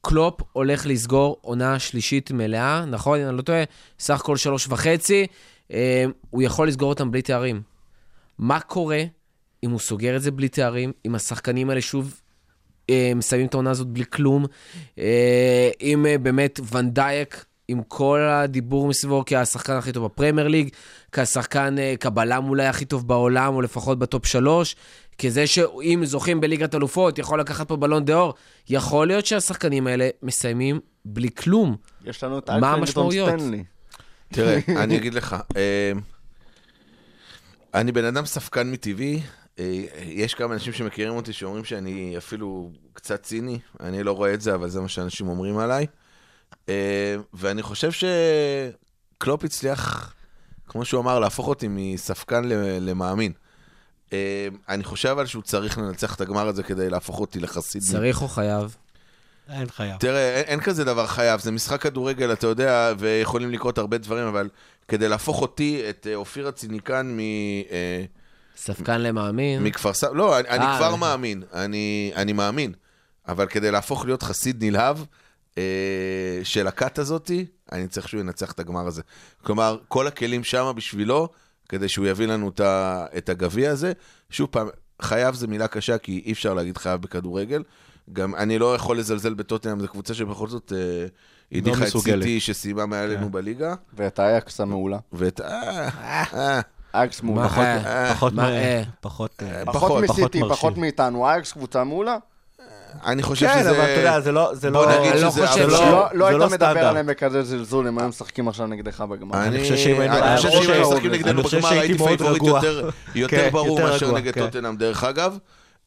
קלופ הולך לסגור עונה שלישית מלאה, נכון? אני לא טועה, סך הכל שלוש וחצי. אה, הוא יכול לסגור אותם בלי תארים. מה קורה אם הוא סוגר את זה בלי תארים, אם השחקנים האלה שוב אה, מסיימים את העונה הזאת בלי כלום, אם באמת ונדייק, עם כל הדיבור מסביבו כשחקן הכי טוב בפרמייר ליג, כשחקן, אה, כבלם אולי הכי טוב בעולם, או לפחות ב top שלוש, כזה שאם זוכים בליגת אלופות, יכול לקחת פה בלון דה אור, יכול להיות שהשחקנים האלה מסיימים בלי כלום. יש לנו את מה המשמעויות? סטנלי. תראה, אני אגיד לך, אה, אני בן אדם ספקן מטבעי, אה, יש כמה אנשים שמכירים אותי שאומרים שאני אפילו קצת ציני, אני לא רואה את זה, אבל זה מה שאנשים אומרים עליי. אה, ואני חושב שקלופ הצליח, כמו שהוא אמר, להפוך אותי מספקן למאמין. אה, אני חושב אבל שהוא צריך לנצח את הגמר הזה כדי להפוך אותי לחסיד. צריך או חייב? אין חייב. תראה, אין, אין כזה דבר חייב, זה משחק כדורגל, אתה יודע, ויכולים לקרות הרבה דברים, אבל כדי להפוך אותי, את אה, אופיר הציניקן מ... אה, ספקן למאמין. מכפר סבא, לא, אני, אני אה. כבר מאמין, אני, אני מאמין, אבל כדי להפוך להיות חסיד נלהב אה, של הכת הזאתי, אני צריך שהוא ינצח את הגמר הזה. כלומר, כל הכלים שמה בשבילו, כדי שהוא יביא לנו את, את הגביע הזה. שוב פעם, חייב זה מילה קשה, כי אי אפשר להגיד חייב בכדורגל. גם אני לא יכול לזלזל בטוטנאם, זו קבוצה שבכל זאת אה, הדיחה את מסוגלת. סיטי שסיימה מעלינו כן. בליגה. ואת האייקס המעולה. ואת... אה, אה, אייקס מעולה. מה, אה, פחות, אה? פחות, אה, מסיטי, פחות. מאיתנו. אייקס קבוצה מעולה. אני חושב כן, שזה... אבל אתה יודע, זה לא, זה בוא לא... נגיד אני לא שזה... חושב לא- לא זה היית לא מדבר סטנדרט. עליהם בכזה זלזול, הם היו משחקים עכשיו נגדך בגמר. אני חושב שאם היו משחקים נגדנו בגמר, הייתי פייבוריט רגוע. יותר- יותר כן, ברור מאשר נגד כן. טוטנאם, דרך אגב.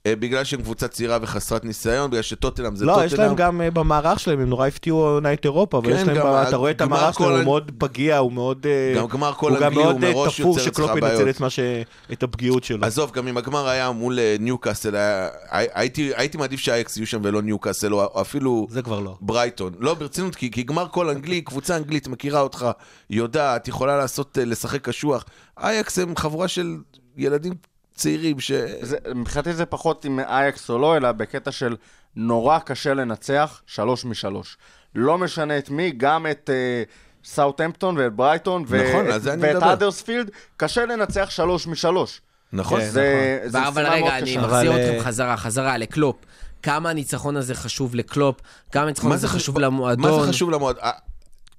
אה, בגלל שהם קבוצה צעירה וחסרת ניסיון, בגלל שטוטנאם זה לא, טוטנאם. יש להם גם אה, במערך שלהם, הם נורא הפתיעו עונת אירופה, אבל כן, יש להם, גם ב- אתה רואה את המערך שלהם, הוא מאוד פגיע, הוא מאוד... אה, גם גמר כל הוא גם אנגלי, הוא מאוד מראש תפור יוצר אצלך שקלופ ינצל בעיות. את מה ש... את הפגיעות שלו. עזוב, גם אם הגמר היה מול ניוקאסל, הייתי מעדיף שאייקס יהיו שם ולא ניוקאסל, או אפילו זה כבר לא. ברייטון. לא, ברצינות, כי גמר כל אנגלי, קבוצה אנגלית מכירה אותך, יודעת, יכולה לעשות, לשחק קשוח. אייקס הם חבורה של ילדים צעירים ש... מבחינתי זה פחות עם אייקס או לא, אלא בקטע של נורא קשה לנצח שלוש משלוש. לא משנה את מי, גם את אה, סאוטהמפטון ואת ברייטון ו- נכון, אני ואת. האדרספילד, קשה לנצח שלוש משלוש. נכון? כן. זה זה אבל רגע, אני מחזיר אה, אתכם חזרה, חזרה לקלופ. כמה הניצחון הזה חשוב לקלופ, כמה הניצחון הזה חשוב מה למועדון. זה חשוב למועדון? אה,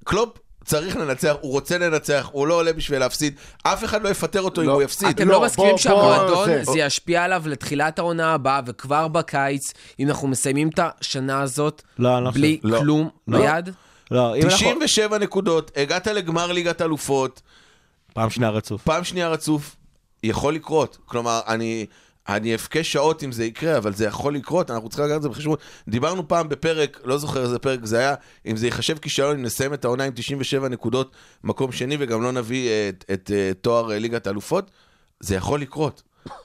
קלופ צריך לנצח, הוא רוצה לנצח, הוא לא עולה בשביל להפסיד. אף אחד לא יפטר אותו אם לא. הוא יפסיד. אתם לא, לא מסכימים שהמועדון, זה ישפיע עליו לתחילת העונה הבאה, וכבר בקיץ, אם אנחנו מסיימים את השנה הזאת, לא, בלי. לא. כלום לא. ביד? לא, אם אנחנו... 97 נקודות, הגעת לגמר ליגת אלופות, פעם שנייה רצוף. פעם שנייה רצוף, יכול לקרות. כלומר, אני, אני אבכה שעות אם זה יקרה, אבל זה יכול לקרות, אנחנו צריכים לקחת את זה בחשבון. דיברנו פעם בפרק, לא זוכר איזה פרק זה היה, אם זה ייחשב כישלון, אם נסיים את העונה עם 97 נקודות, מקום שני, וגם לא נביא את, את, את תואר אה, ליגת האלופות, זה יכול לקרות.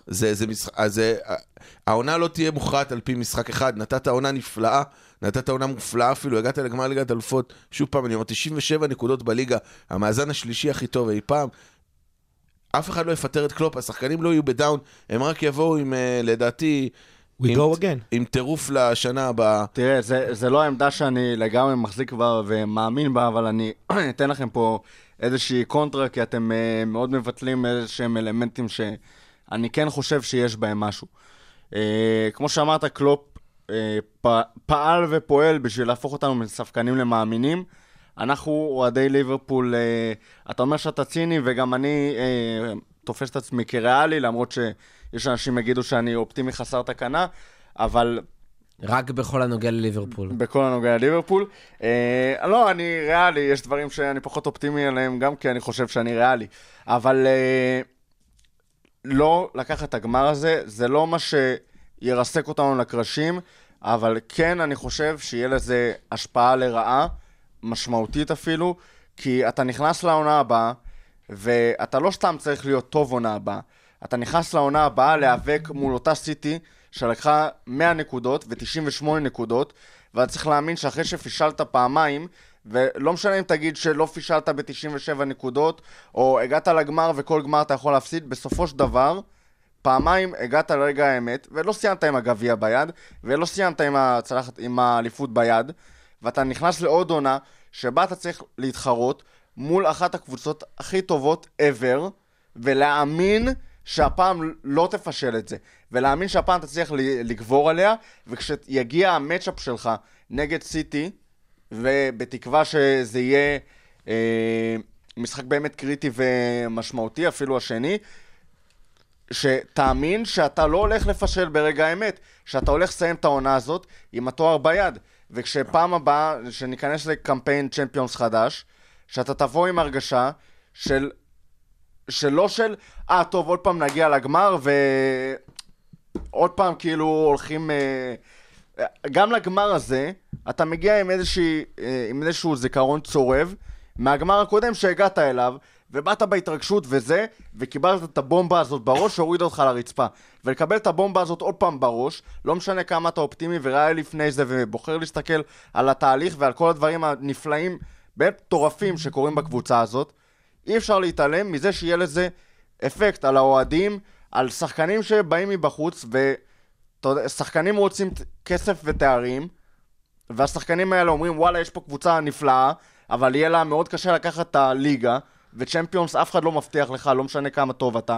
זה, זה משחק, אז העונה לא תהיה מוכרעת על פי משחק אחד, נתת עונה נפלאה, נתת עונה מופלאה אפילו, הגעת לגמר ליגת אלופות, שוב פעם, אני אומר, 97 נקודות בליגה, המאזן השלישי הכי טוב אי פעם, אף אחד לא יפטר את קלופ, השחקנים לא יהיו ב down, הם רק יבואו עם, אה, לדעתי, We עם, go again. עם טירוף לשנה הבאה. תראה, זה, זה לא העמדה שאני לגמרי מחזיק בה ומאמין בה, אבל אני אתן לכם פה איזושהי קונטרה, כי אתם uh, מאוד מבטלים איזה שהם אלמנטים שאני כן חושב שיש בהם משהו. Uh, כמו שאמרת, קלופ uh, פ, פעל ופועל בשביל להפוך אותנו מספקנים למאמינים. אנחנו אוהדי ליברפול, uh, אתה אומר שאתה ציני, וגם אני uh, תופס את עצמי כריאלי, למרות שיש אנשים יגידו שאני אופטימי חסר תקנה, אבל רק בכל הנוגע לליברפול. בכל הנוגע לליברפול. אה, לא, אני ריאלי, יש דברים שאני פחות אופטימי עליהם, גם כי אני חושב שאני ריאלי. אבל אה, לא לקחת את הגמר הזה, זה לא מה שירסק אותנו לקרשים, אבל כן, אני חושב שיהיה לזה השפעה לרעה, משמעותית אפילו, כי אתה נכנס לעונה הבאה, ואתה לא סתם צריך להיות טוב עונה הבאה, אתה נכנס לעונה הבאה להיאבק מול אותה סיטי שלקחה 100 נקודות ו-98 נקודות, ואתה צריך להאמין שאחרי שפישלת פעמיים, ולא משנה אם תגיד שלא פישלת ב-97 נקודות, או הגעת לגמר וכל גמר אתה יכול להפסיד, בסופו של דבר, פעמיים הגעת לרגע האמת, ולא סיימת עם הגביע ביד, ולא סיימת עם, הצלחת, האליפות ביד, ואתה נכנס לעוד עונה, שבה אתה צריך להתחרות מול אחת הקבוצות הכי טובות ever, ולהאמין שהפעם לא תפשל את זה, ולהאמין שהפעם אתה צריך לגבור עליה, וכשיגיע המצ'אפ שלך נגד סיטי, ובתקווה שזה יהיה אה, משחק באמת קריטי ומשמעותי, אפילו השני, שתאמין שאתה לא הולך לפשל ברגע האמת, שאתה הולך לסיים את העונה הזאת עם התואר ביד. וכשפעם הבאה, שניכנס לקמפיין צ'מפיונס חדש, שאתה תבוא עם הרגשה של... שלא של, אה, טוב, עוד פעם נגיע לגמר, ועוד פעם כאילו הולכים... אה, גם לגמר הזה, אתה מגיע עם, איזושהי, אה, עם איזשהו זיכרון צורב מהגמר הקודם שהגעת אליו, ובאת בהתרגשות וזה, וקיבלת את הבומבה הזאת בראש שהורידה אותך לרצפה. ולקבל את הבומבה הזאת עוד פעם בראש, לא משנה כמה אתה אופטימי וראיה לפני זה, ובוחר להסתכל על התהליך ועל כל הדברים הנפלאים, באמת מטורפים שקורים בקבוצה הזאת, אי אפשר להתעלם מזה שיהיה לזה אפקט על האוהדים, על שחקנים שבאים מבחוץ, ושחקנים רוצים כסף ותארים, והשחקנים האלה אומרים, וואלה, יש פה קבוצה נפלאה, אבל יהיה לה מאוד קשה לקחת את הליגה, וצ'מפיונס אף אחד לא מבטיח לך, לא משנה כמה טוב אתה.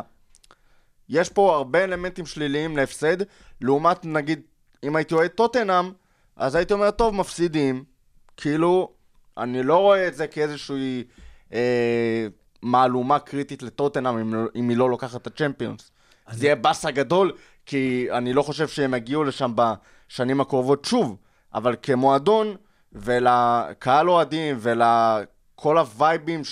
יש פה הרבה אלמנטים שליליים להפסד, לעומת נגיד, אם הייתי אוהד טוטנאם, אז הייתי אומר, טוב, מפסידים. כאילו, אני לא רואה את זה כאיזושהי אה, מהלומה קריטית לטוטנאם אם, לא- אם היא לא לוקחת את הצ'מפיונס. זה יהיה באסה גדול, כי אני לא חושב שהם יגיעו לשם בשנים הקרובות שוב, אבל כמועדון ולקהל אוהדים ולכל הווייבים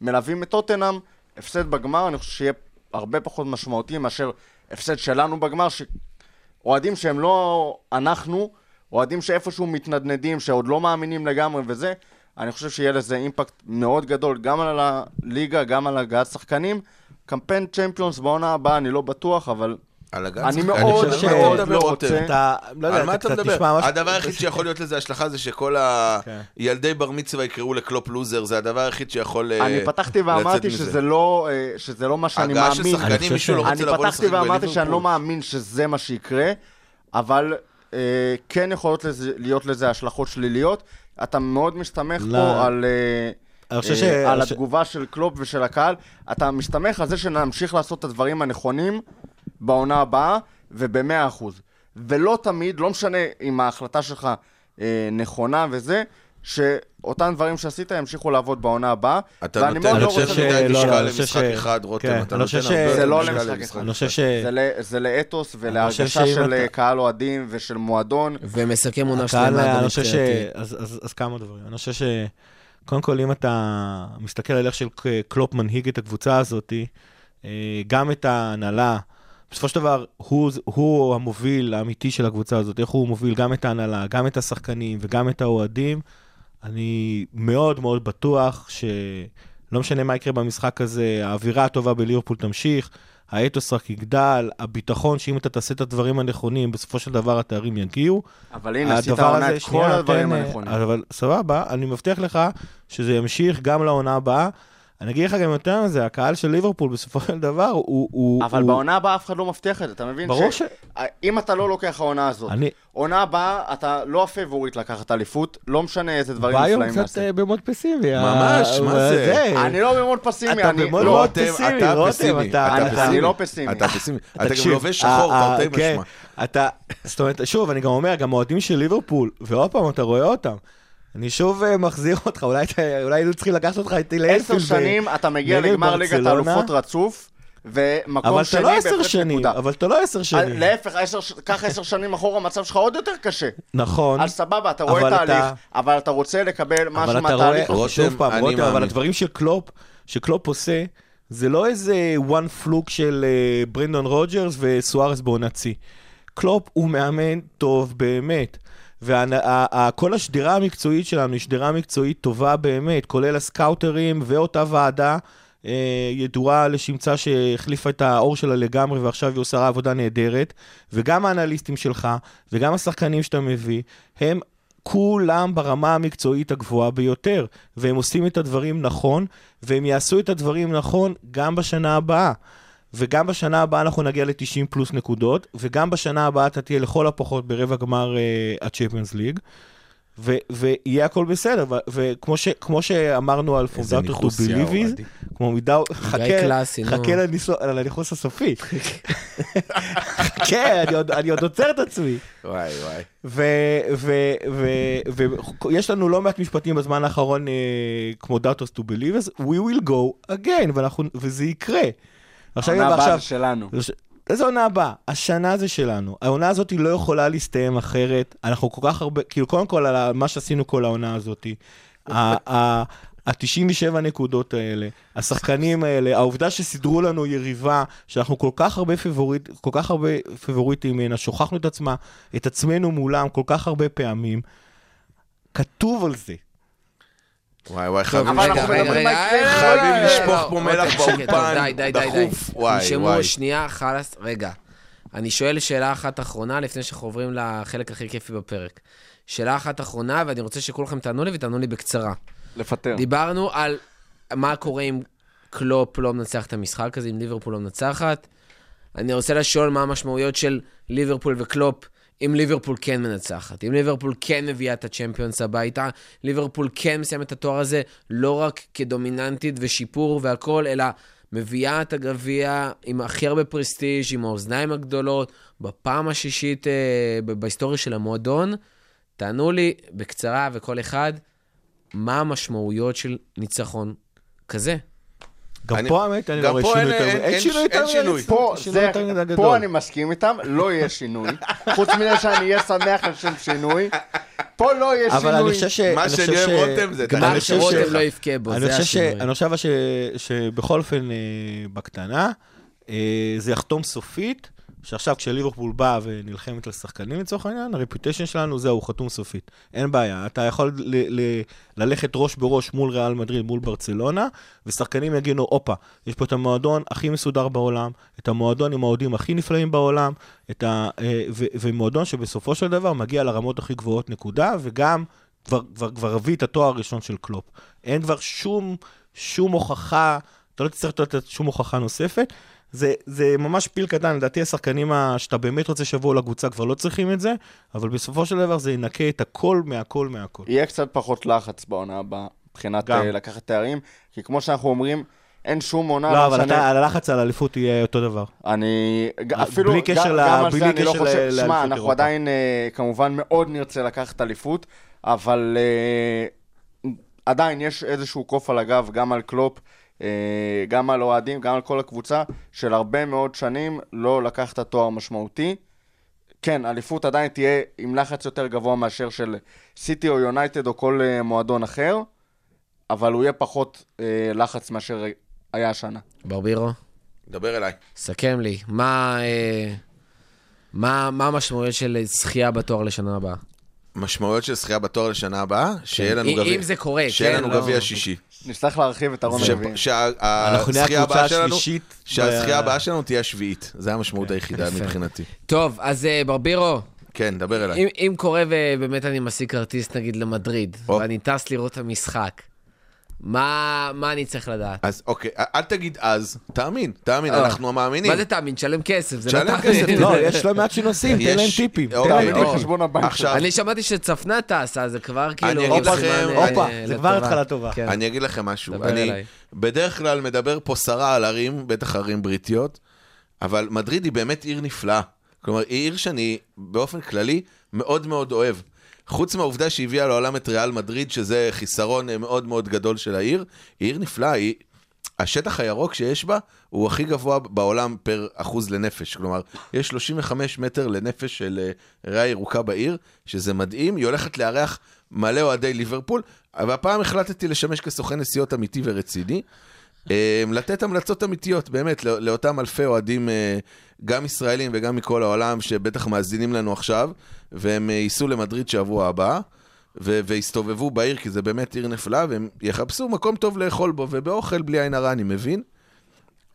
שמלווים את טוטנאם, הפסד בגמר אני חושב שיהיה הרבה פחות משמעותי מאשר הפסד שלנו בגמר, שאוהדים שהם לא אנחנו, אוהדים שאיפשהו מתנדנדים, שעוד לא מאמינים לגמרי וזה, אני חושב שיהיה לזה אימפקט מאוד גדול גם על הליגה, גם על הגעת שחקנים. קמפיין צ'מפיונס בעונה הבאה, אני לא בטוח, אבל על הגן אני. מאוד מאוד לא? רוצה. אתה, לא יודע, על מה אתה מדבר? הדבר היחיד שיכול להיות לזה השלכה זה שכל. הילדי בר מצווה יקראו לקלופ לוזר, זה הדבר היחיד שיכול אה, אני פתחתי לצאת ואמרתי מזה. שזה לא, אה, שזה לא מה שאני הגעה של מאמין. אני שחקנים, מישהו לא רוצה אני לבוא פתחתי לשחק ואמרתי שאני לא בליברפול. מאמין שזה מה שיקרה, אבל אה, כן יכולות להיות לזה השלכות שליליות. אתה מאוד מסתמך. פה על, אה, אני ש- על אני התגובה של קלופ ושל הקהל. אתה מסתמך על זה שנמשיך לעשות את הדברים הנכונים בעונה הבאה ובמאה אחוז. ולא תמיד, לא משנה אם ההחלטה שלך אה, נכונה וזה, שאותם דברים שעשית ימשיכו לעבוד בעונה הבאה. אתה נותן אני לא חושב רוצה ש- מדי לא, אני חושב למשחק ש- אחד, רותם, כן, אתה נותן ש- הרבה זה לא למשחק אחד. אני חושב ש... זה, לאתוס ולהרגשה של אתה- אה, קהל אוהדים ושל מועדון. ומסכם עונה שלמה אני חושב ש... מבחינתי. אז, אז, אז כמה דברים. אני חושב ש... קודם כל, אם אתה מסתכל על איך של קלופ מנהיג את הקבוצה הזאת, אה, גם את ההנהלה, בסופו של דבר, הוא, הוא המוביל האמיתי של הקבוצה הזאת, איך הוא מוביל גם את ההנהלה, גם את השחקנים וגם את האוהדים. אני מאוד מאוד בטוח שלא משנה מה יקרה במשחק הזה, האווירה הטובה בליברפול תמשיך, האתוס רק יגדל, הביטחון שאם אתה תעשה את הדברים הנכונים, בסופו של דבר התארים יגיעו. אבל הנה, עשית עונה את כל הדברים אה, הנכונים. אבל סבבה, אני מבטיח לך שזה ימשיך גם לעונה הבאה. אני אגיד לך גם יותר מזה, הקהל של ליברפול בסופו של דבר הוא... הוא אבל הוא, בעונה הבאה אף אחד לא מבטיח את זה, אתה מבין? ברור ש... אם אתה לא לוקח העונה הזאת, אני... עונה הבאה אתה לא הפייבוריט לקחת אליפות, לא משנה איזה דברים בא היום נפלאים קצת. אה, ב mood פסימי. ממש, מה זה? אני לא במוד פסימי, אתה אני במוד לא... מאוד פסימי, אתה רותם, פסימי, אתה- אתה אני- פסימי. אני לא פסימי. אתה פסימי. אתה גם לובש שחור, ה- תרתי ה- כן, משמע. אתה, זאת אומרת, שוב, אני גם אומר, גם אוהדים של ליברפול, ועוד פעם, אתה רואה אותם. אני שוב אה, מחזיר אותך, אולי היינו צריכים לקחת אותך איתי עשר לאנפילד. ב- שנים אתה מגיע לגמר ליגת. האלופות רצוף, ומקום אבל שני אתה לא עשר בהפרש שנים, נקודה. אבל אתה לא עשר אה, שנים. להפך, עשר קח עשר שנים אחורה, המצב שלך עוד יותר קשה. נכון. אז סבבה, אתה רואה תהליך, אתה- אבל אתה רוצה לקבל משהו אבל אתה רואה, מהתהליך. שוב פעם, אני רותם, אבל מאמין. הדברים של קלופ, שקלופ עושה, זה לא איזה one fluke של אה, ברנדון רוג'רס וסוארס בעונת שיא. קלופ הוא מאמן טוב באמת. וכל השדרה המקצועית שלנו היא שדרה מקצועית טובה באמת, כולל הסקאוטרים ואותה ועדה אה, ידועה לשמצה שהחליפה את האור שלה לגמרי ועכשיו היא עושה עבודה נהדרת, וגם האנליסטים שלך וגם השחקנים שאתה מביא, הם כולם ברמה המקצועית הגבוהה ביותר, והם עושים את הדברים נכון, והם יעשו את הדברים נכון גם בשנה הבאה. וגם בשנה הבאה אנחנו נגיע ל-90 פלוס נקודות, וגם בשנה הבאה אתה תהיה לכל הפחות ברבע גמר uh, ה-Champions League, ו- ויהיה הכל בסדר, וכמו ש- כמו שאמרנו על Believe אוהדי. It, כמו מידה, חכה. חכה לניחוס הסופי. חכה, אני עוד- עוצר את עצמי. וואי, וואי. ויש לנו לא מעט משפטים בזמן האחרון, אה, כמו Doubters to Believers, we will go again, וזה יקרה. עכשיו, העונה הבאה זה שלנו. איזה עונה הבאה? השנה זה שלנו. העונה הזאת לא יכולה להסתיים אחרת. אנחנו כל כך הרבה, כאילו, קודם כל, על מה שעשינו כל העונה הזאת. ה-97 נקודות האלה, השחקנים האלה, העובדה שסידרו לנו יריבה, שאנחנו כל כך הרבה פיבוריט, כל כך הרבה פיבוריטים ממנה, שוכחנו את עצמה, את עצמנו מולם כל כך הרבה פעמים. כתוב על זה. וואי, וואי, חייבים לשפוך-. אה, חייבים אה, לשפוך פה אוקיי, מלח די, די, די, די. דחוף. וואי, נשמעו, וואי. שנייה, חלאס, רגע. אני שואל שאלה אחת אחרונה לפני שאנחנו עוברים לחלק הכי כיפי בפרק. שאלה אחת אחרונה, ואני רוצה שכולכם תענו לי ותענו לי בקצרה. לפטר. דיברנו על מה קורה אם קלופ לא מנצח את המשחק הזה, אם ליברפול לא מנצחת. אני רוצה לשאול מה המשמעויות של ליברפול וקלופ אם ליברפול כן מנצחת. אם ליברפול כן מביאה את הצ'מפיונס הביתה, ליברפול כן מסיים את התואר הזה לא רק כדומיננטית ושיפור והכול, אלא מביאה את הגביע עם הכי הרבה prestige, עם האוזניים הגדולות, בפעם השישית אה, בהיסטוריה של המועדון. תענו לי בקצרה וכל אחד, מה המשמעויות של ניצחון כזה? גם אני- פה האמת, אני גם לא רואה שינוי אין- יותר... אין- אין- שינוי יותר... שינוי. שינוי מדי גדול. פה אני מסכים איתם, לא יהיה שינוי. חוץ מזה שאני אהיה שמח על שם שינוי, פה לא יהיה אבל אני שינוי. חושב ש... מה אני שאני אוהב רותם זה אני אני חושב חושב שרותם לא יבכה בו, אני זה חושב ש- השינוי. אני חושב ש- שבכל אופן, אה, בקטנה, אה, זה יחתום סופית, שעכשיו כשליברפול באה ונלחמת על שחקנים לצורך העניין, הרפיוטיישן שלנו זהו, חתום סופית. אין בעיה, אתה יכול ל- ל- ללכת ראש בראש מול ריאל מדריד, מול ברצלונה, ושחקנים יגידו, הופה, יש פה את המועדון הכי מסודר בעולם, את המועדון עם האוהדים הכי נפלאים בעולם, ה, אה, ו- ומועדון שבסופו של דבר מגיע לרמות הכי גבוהות, נקודה, וגם כבר, כבר הביא את התואר הראשון של קלופ. אין כבר שום, שום הוכחה, אתה לא תצטרך לתת שום הוכחה נוספת. זה, זה ממש פיל קטן, לדעתי השחקנים שאתה באמת רוצה שיבואו לקבוצה כבר לא צריכים את זה, אבל בסופו של דבר זה ינקה את הכל מהכל מהכל. יהיה קצת פחות לחץ בעונה הבאה, מבחינת גם. אה, לקחת תארים, כי כמו שאנחנו אומרים, אין שום עונה, לא, אבל משנה- אתה, הלחץ על האליפות יהיה אותו דבר. אני, אפילו, בלי קשר גם, ל- גם על בלי זה אני לא חושב, לאליפות שמע, אנחנו אירופה. עדיין אה, כמובן מאוד נרצה לקחת אליפות, אבל אה, עדיין יש איזשהו קוף על הגב, גם על קלופ, גם על אוהדים, גם על כל הקבוצה, של הרבה מאוד שנים לא לקחת תואר משמעותי. כן, אליפות עדיין תהיה עם לחץ יותר גבוה מאשר של סיטי או יונייטד או כל אה, מועדון אחר, אבל הוא יהיה פחות אה, לחץ מאשר היה השנה. ברבירו, דבר אליי. סכם לי, מה, אה, מה, מה המשמעויות של זכייה בתואר לשנה הבאה? משמעויות של זכייה בתואר לשנה הבאה, שיהיה לנו אם- גביע. אם זה קורה, שיהיה כן, לנו לא- גביע שישי. נצטרך להרחיב את הרון ש- הרביעי. שהזכייה הבאה שלנו. שהזכייה הבאה שלנו תהיה השביעית. זה המשמעות היחידה יפה. מבחינתי. טוב, אז אה, ברבירו, כן, דבר אליי. אם, אם קורה ובאמת אני משיג כרטיס נגיד למדריד. ואני טס לראות את המשחק, מה, מה אני צריך לדעת? אז אוקיי, אל תגיד אז, תאמין, תאמין, אה. אנחנו המאמינים. מה זה תאמין? תשלם כסף, זה לא כסף, תאמין. לא, יש לא מעט שנוסעים, תן להם טיפים. תן אוקיי, להם תעמיד אוקיי. טיפים. לחשבון הבנק שלך. עכשיו, אני שמעתי שצפנה טסה, זה כבר כאילו... אגיד סימן, לכם- הופה, אה, זה כבר. התחלה טובה. כן. אני אגיד לכם משהו. דבר אני אליי. בדרך כלל מדבר פה סרה על ערים, בטח ערים בריטיות, אבל מדריד היא באמת עיר נפלאה. כלומר, היא עיר שאני באופן כללי מאוד מאוד אוהב. חוץ מהעובדה שהביאה לעולם את ריאל מדריד, שזה חיסרון אה, מאוד מאוד גדול של העיר, היא עיר נפלאה, היא... השטח הירוק שיש בה הוא הכי גבוה בעולם פר אחוז לנפש. כלומר, יש 35 מטר לנפש של אה, ריאה ירוקה בעיר, שזה מדהים. היא הולכת לארח מלא אוהדי ליברפול, אבל החלטתי לשמש כסוכן נסיעות אמיתי ורציני. אה, לתת המלצות אמיתיות, באמת, לא- לאותם אלפי אוהדים, גם ישראלים וגם מכל העולם, שבטח מאזינים לנו עכשיו, והם אה, ייסעו למדריד שבוע הבא. ו- והסתובבו בעיר, כי זה באמת עיר נפלאה, והם יחפשו מקום טוב לאכול בו, ובאוכל בלי עין הרע, אני מבין.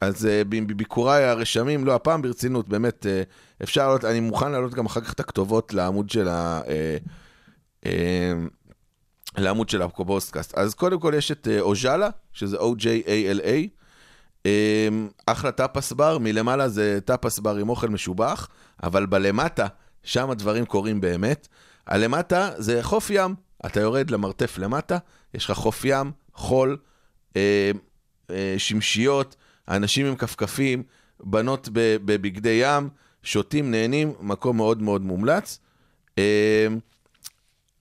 אז uh, בביקוריי הרשמים, לא, הפעם ברצינות, באמת, uh, אפשר לעלות, אני מוכן להעלות גם אחר כך את הכתובות לעמוד של, ה, uh, אה, לעמוד של הפודקאסט. אז קודם כל יש את אה, אוז'אלה, שזה O-J-A-L-A. אה, אחלה טאפאס בר, מלמעלה זה טאפאס בר עם אוכל משובח, אבל בלמטה, שם הדברים קורים באמת. הלמטה זה חוף ים, אתה יורד למרתף למטה, יש לך חוף ים, חול, אה, אה, שמשיות, אנשים עם כפכפים, בנות בבגדי ים, שותים, נהנים, מקום מאוד מאוד מומלץ. אה,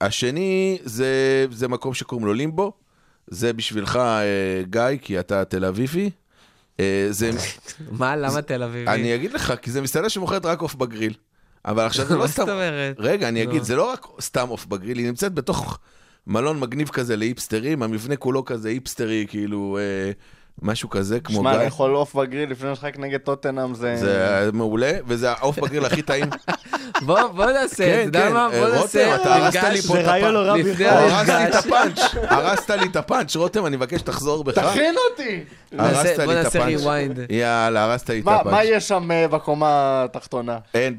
השני זה, זה מקום שקוראים לו לימבו, זה בשבילך, אה, גיא, כי אתה תל אביבי. אה, זה, מה, למה תל אביבי? אני אגיד לך, כי זה מסעדה שמוכרת רק עוף בגריל. אבל עכשיו זה לא מה סתם... זאת אומרת? רגע, אני אגיד. זה לא רק סתם עוף בגריל, היא נמצאת בתוך מלון מגניב כזה להיפסטרים, המבנה כולו כזה היפסטרי, כאילו, אה, משהו כזה, כמו שמע, גיא. לאכול עוף בגריל לפני משחק נגד טוטנאם זה... זה מעולה, וזה העוף בגריל הכי טעים. בוא בוא נעשה, אתה כן, יודע כן, מה? בוא רותם, נעשה אתה הרסת לי. פה את רעיון לא. הרסת לי את. הפאנץ', הרסת לי את הפאנץ', רותם, אני מבקש שתחזור בך. תכין אותי! הרסת לי את נעשה הפאנץ'. יאללה, הרסת לי את מה הפאנץ'. מה יש שם אה, בקומה התחתונה? אה,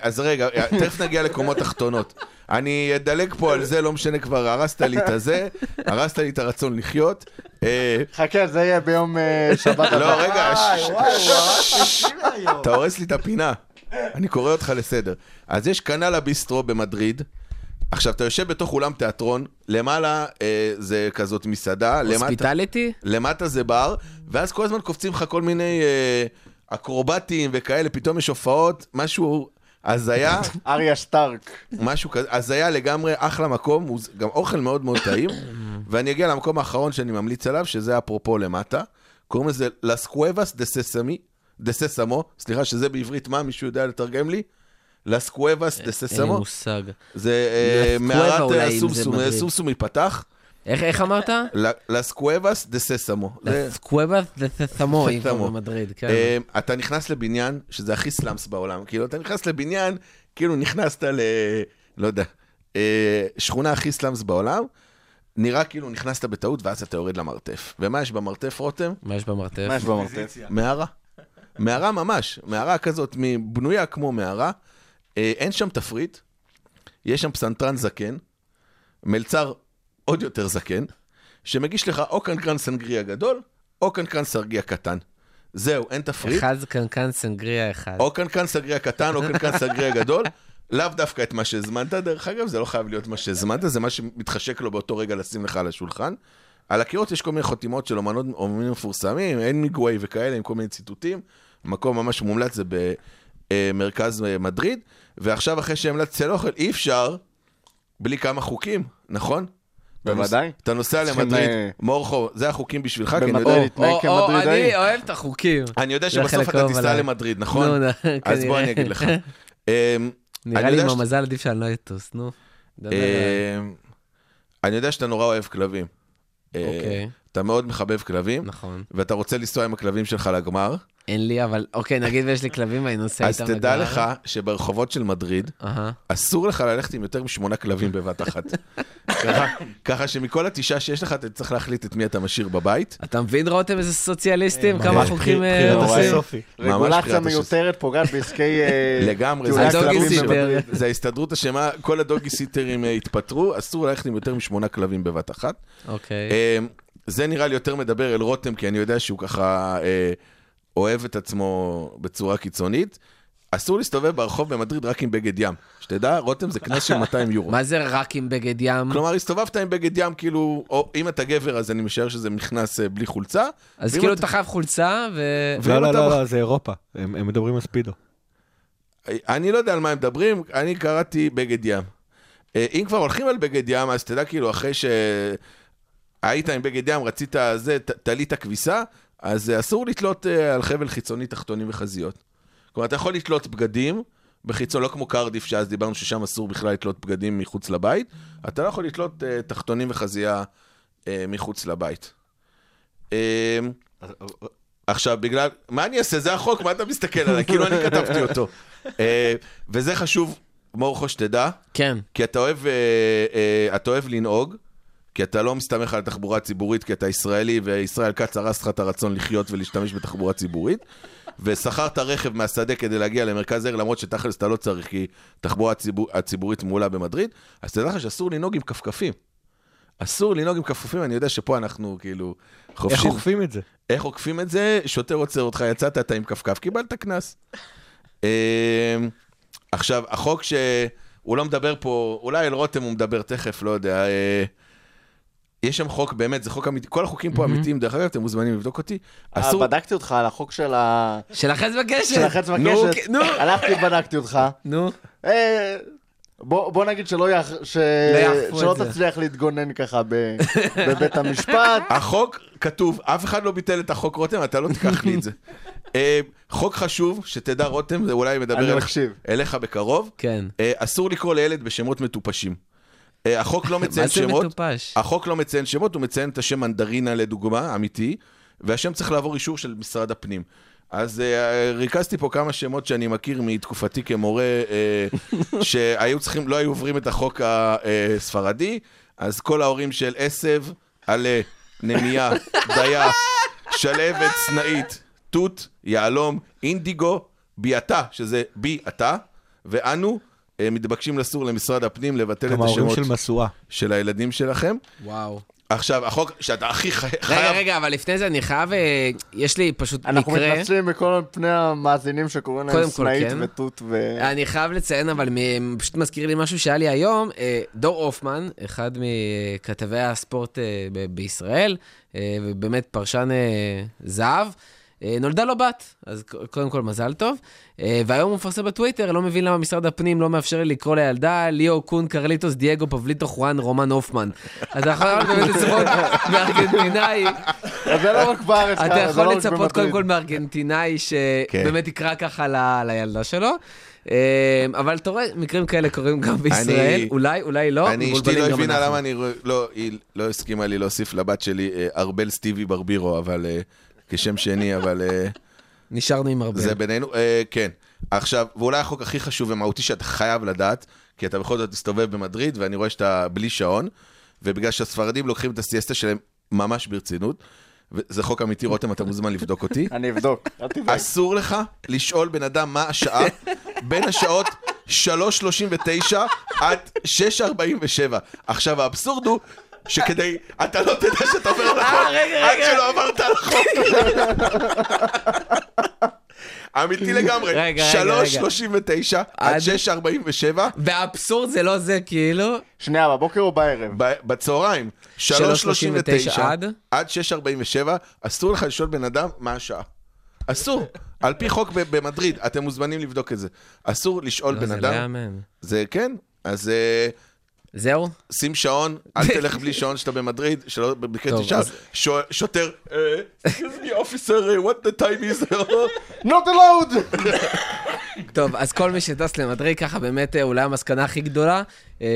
אז רגע, אה, תכף נגיע לקומות תחתונות. אני אדלג פה על זה, לא משנה כבר, הרסת לי את הזה, הרסת לי את הרצון לחיות. אה, חכה, זה יהיה ביום אה, שבת. לא. רגע. אתה הורס לי את הפינה. אני קורא אותך לסדר. אז יש קנאלה ביסטרו במדריד. עכשיו, אתה יושב בתוך אולם תיאטרון, למעלה אה, זה כזאת מסעדה, למטה? למטה זה בר, ואז כל הזמן קופצים לך כל מיני אה, אקרובטים וכאלה, פתאום יש הופעות, משהו הזיה. אריה שטארק. משהו כזה, אז היה לגמרי אחלה מקום, הוא גם אוכל מאוד מאוד טעים, ואני אגיע למקום האחרון שאני ממליץ עליו, שזה אפרופו למטה, קוראים לזה לס קוואבס דה ססמי, דה ססמו, סליחה, שזה בעברית מה, מישהו יודע לתרגם לי? לס קוואבס דה אין לי ססמו, מושג. זה אה, מערת סומסום. סומסום ייפתח, איך איך אמרת? לס קוואבס דה ססמו. סקוובה זה ססמו, אם כבר. במדריד, כן. אה, אתה נכנס לבניין, שזה הכי slums בעולם, כאילו, אתה נכנס לבניין, כאילו נכנסת ל... לא יודע, אה, שכונה הכי סלאמס בעולם, נראה כאילו נכנסת בטעות, ואז אתה יורד למרתף. ומה יש במרתף, רותם? מה יש במרתף? מה יש במרתף? מערה. מערה ממש, מערה כזאת, מ- בנויה כמו מערה. אה, אין שם תפריט, יש שם פסנתרן זקן, מלצר עוד יותר זקן, שמגיש לך או קנקן סנגריה גדול, או קנקן סרגיה קטן. זהו, אין תפריט. אחד קנקן סנגריה אחד. או קנקן סגריה קטן או קנקן סגריה גדול, לאו דווקא את מה שהזמנת, דרך אגב, זה לא חייב להיות מה שהזמנת, זה מה שמתחשק לו באותו רגע לשים לך על השולחן. על הקירות יש כל מיני חתימות של אומנות, אומנים מפורסמים, אין מיגווי וכאלה, עם כל מיני ציטוטים. מקום ממש מומלץ זה במרכז מדריד, ועכשיו אחרי שהמלצתי על אוכל, אי אפשר בלי כמה חוקים, נכון? בוודאי. אתה נוסע למדריד, אה, מורחו, זה החוקים בשבילך, כי אני. יודע... להתנהג כמדרידאי. אני אוהב את החוקים. אני יודע שבסוף אתה תיסע. למדריד, נכון? אז בוא. אני אגיד לך. אמ, נראה לי עם המזל עדיף שאני לא אטוס, נו. אמ, אני יודע שאתה נורא אוהב כלבים. אה, אוקיי. אתה מאוד מחבב כלבים, נכון. ואתה רוצה לנסוע עם הכלבים שלך לגמר, אין לי, אבל אוקיי, נגיד ויש לי כלבים ואני נוסע אז איתם תדע לגמר. לך שברחובות של מדריד. אסור לך ללכת עם יותר משמונה כלבים בבת אחת. ככה- ככה שמכל התשעה שיש לך, אתה צריך להחליט את מי אתה משאיר בבית. אתה מבין, רותם, איזה סוציאליסטים? כמה ממש חוקים אה. עושים? רגולציה. מיותרת פוגעת בעסקי... אה, לגמרי, זה ההסתדרות אשמה, כל הדוגי סיטרים אה, התפטרו, אסור ללכת עם יותר משמונה כלבים בבת אחת. אוקיי. זה נראה לי יותר מדבר אל רותם, כי אני יודע שהוא ככה אוהב את עצמו בצורה קיצונית. אסור להסתובב ברחוב במדריד רק עם בגד ים. שתדע, רותם זה קנס של 200 יורו. מה זה רק עם בגד ים? כלומר, הסתובבת עם בגד ים, כאילו, או אם אתה גבר, אז אני משער שזה נכנס אה, בלי חולצה. אז ואם כאילו אתה- אתה חייב חולצה, ו... ואם לא, לא, אתה לא, בח- לא, זה אירופה. הם הם מדברים על ספידו. אני לא יודע על מה הם מדברים, אני קראתי בגד ים. אה, אם כבר הולכים על בגד ים, אז תדע, כאילו, אחרי שהיית עם בגד ים, רצית זה, ת- תלית כביסה, אז אה, אסור לתלות אה, על חבל חיצוני תחתונים וחזיות. כלומר, אתה יכול לתלות בגדים בחיצון, לא כמו קרדיף, שאז דיברנו ששם אסור בכלל לתלות בגדים מחוץ לבית, אתה לא יכול לתלות אה, תחתונים וחזייה מחוץ לבית. אה, עכשיו, בגלל... מה אני אעשה? זה החוק, מה אתה מסתכל עליי? כאילו אני כתבתי אותו. וזה חשוב, מורכו, שתדע, כן. כי אתה אוהב, אתה אוהב לנהוג, כי אתה לא מסתמך על תחבורה ציבורית, כי אתה ישראלי, וישראל כץ הרס לך את הרצון לחיות ולהשתמש בתחבורה ציבורית, ושכרת רכב מהשדה כדי להגיע למרכז העיר, למרות שתכלס אתה לא צריך, כי תחבורה הציבור, הציבורית מעולה במדריד, אז תדע לך שאסור לנהוג עם כפכפים. אסור לנהוג עם כפכפים, אני יודע שפה אנחנו כאילו איך חופשים. אוכפים את זה? איך עוקפים את זה? שוטר עוצר אותך, יצאת, אתה עם כפכף, קיבלת קנס. אמ, עכשיו, החוק שהוא לא מדבר פה, אולי על רותם הוא מדבר תכף, לא יודע. יש שם חוק, באמת, זה חוק אמיתי, כל החוקים פה אמיתיים, דרך אגב, אתם מוזמנים לבדוק אותי. אה, אסור, בדקתי אותך על החוק של ה... של החץ בקשת. של החץ נו, בקשת. נו, הלכתי ובדקתי אותך. נו. אה, בוא בוא נגיד שלא יח- ש- יאכפו שלא. תצליח להתגונן ככה ב- בבית המשפט. החוק כתוב, אף אחד לא ביטל את החוק רותם, אתה לא תיקח לי את זה. אה, חוק חשוב, שתדע רותם, זה אולי מדבר אליך-. אליך בקרוב. כן. אסור לקרוא לילד בשמות מטופשים. אה, החוק לא מה מציין זה שמות. מטופש? החוק לא מציין שמות, הוא מציין את השם מנדרינה לדוגמה, אמיתי, והשם צריך לעבור אישור של משרד הפנים. אז uh, ריכזתי פה כמה שמות שאני מכיר מתקופתי כמורה, uh, שהיו צריכים, לא היו עוברים את החוק הספרדי, אז כל ההורים של עשב, עלה, נמיה, דיה, שלהבת, סנאית, תות, יהלום, אינדיגו, ביאתה, שזה בי אתה, ואנו מתבקשים לסור למשרד הפנים לבטל את השמות של. של הילדים שלכם. וואו. עכשיו, החוק שאתה הכי חי- רגע, חייב... רגע, אבל לפני זה אני חייב... אה, יש לי פשוט אנחנו מקרה... מתנצלים מכל פני המאזינים שקוראים להם סנאית כן. ותות ו... אני חייב לציין, אבל מ- פשוט מזכיר לי משהו שהיה לי היום. אה, דור הופמן, אחד מכתבי הספורט אה, ב- בישראל, אה, ובאמת פרשן אה, זהב, אה, נולדה לו בת, אז קודם כל מזל טוב. אה, והיום הוא מפרסם בטוויטר, לא מבין למה משרד הפנים לא מאפשר לי לקרוא לילדה ליאו קון קרליטוס דייגו פבליטו חואן רומן הופמן. אז אתה יכול לראות באמת לצפות מארגנטינאי, זה לא רק בארץ, אתה זה יכול לא לצפות. קודם כל מארגנטינאי כן. שבאמת יקרא ככה לילדה שלו. אה, אבל אתה רואה, מקרים כאלה קורים גם בישראל, אולי, אולי לא, אני, אשתי לא הבינה אנחנו. למה אני... לא, היא לא הסכימה לי להוסיף לבת שלי אה, ארבל סטיבי ברבירו, אבל... כשם שני, אבל אה, נשארנו עם הרבה. זה בינינו. אה, כן. עכשיו, ואולי החוק הכי חשוב ומהותי שאתה חייב לדעת, כי אתה בכל זאת מסתובב במדריד, ואני רואה שאתה בלי שעון, ובגלל שהספרדים לוקחים את הסיאסטה שלהם ממש ברצינות, וזה חוק אמיתי, רותם, אתה מוזמן לבדוק אותי. אני אבדוק, אל תדאג. אסור לך לשאול בן אדם מה השעה בין השעות 3.39 עד 6.47. עכשיו, האבסורד הוא שכדי, אתה לא תדע שאתה עובר על החוק, עד שלא עברת על החוק. אמיתי לגמרי, רגע, רגע, 3.39 עד עד- 6.47 והאבסורד זה לא זה, כאילו, שנייה, בבוקר או בערב? בצהריים, 3.39 3.39 עד? עד 6.47, אסור לך לשאול בן אדם מה השעה. אסור. על פי חוק ב- במדריד, אתם מוזמנים לבדוק את זה. אסור לשאול לא, בן זה לא אדם. יאמן. זה כן, אז אה, זהו? שים שעון, אל תלך בלי שעון כשאתה במדריד, שלא במקרה תשאל. שוטר, אה, excuse me officer, what the time is? Not allowed! טוב, אז כל מי שטס למדריד, ככה באמת אה, אולי המסקנה הכי גדולה. אה,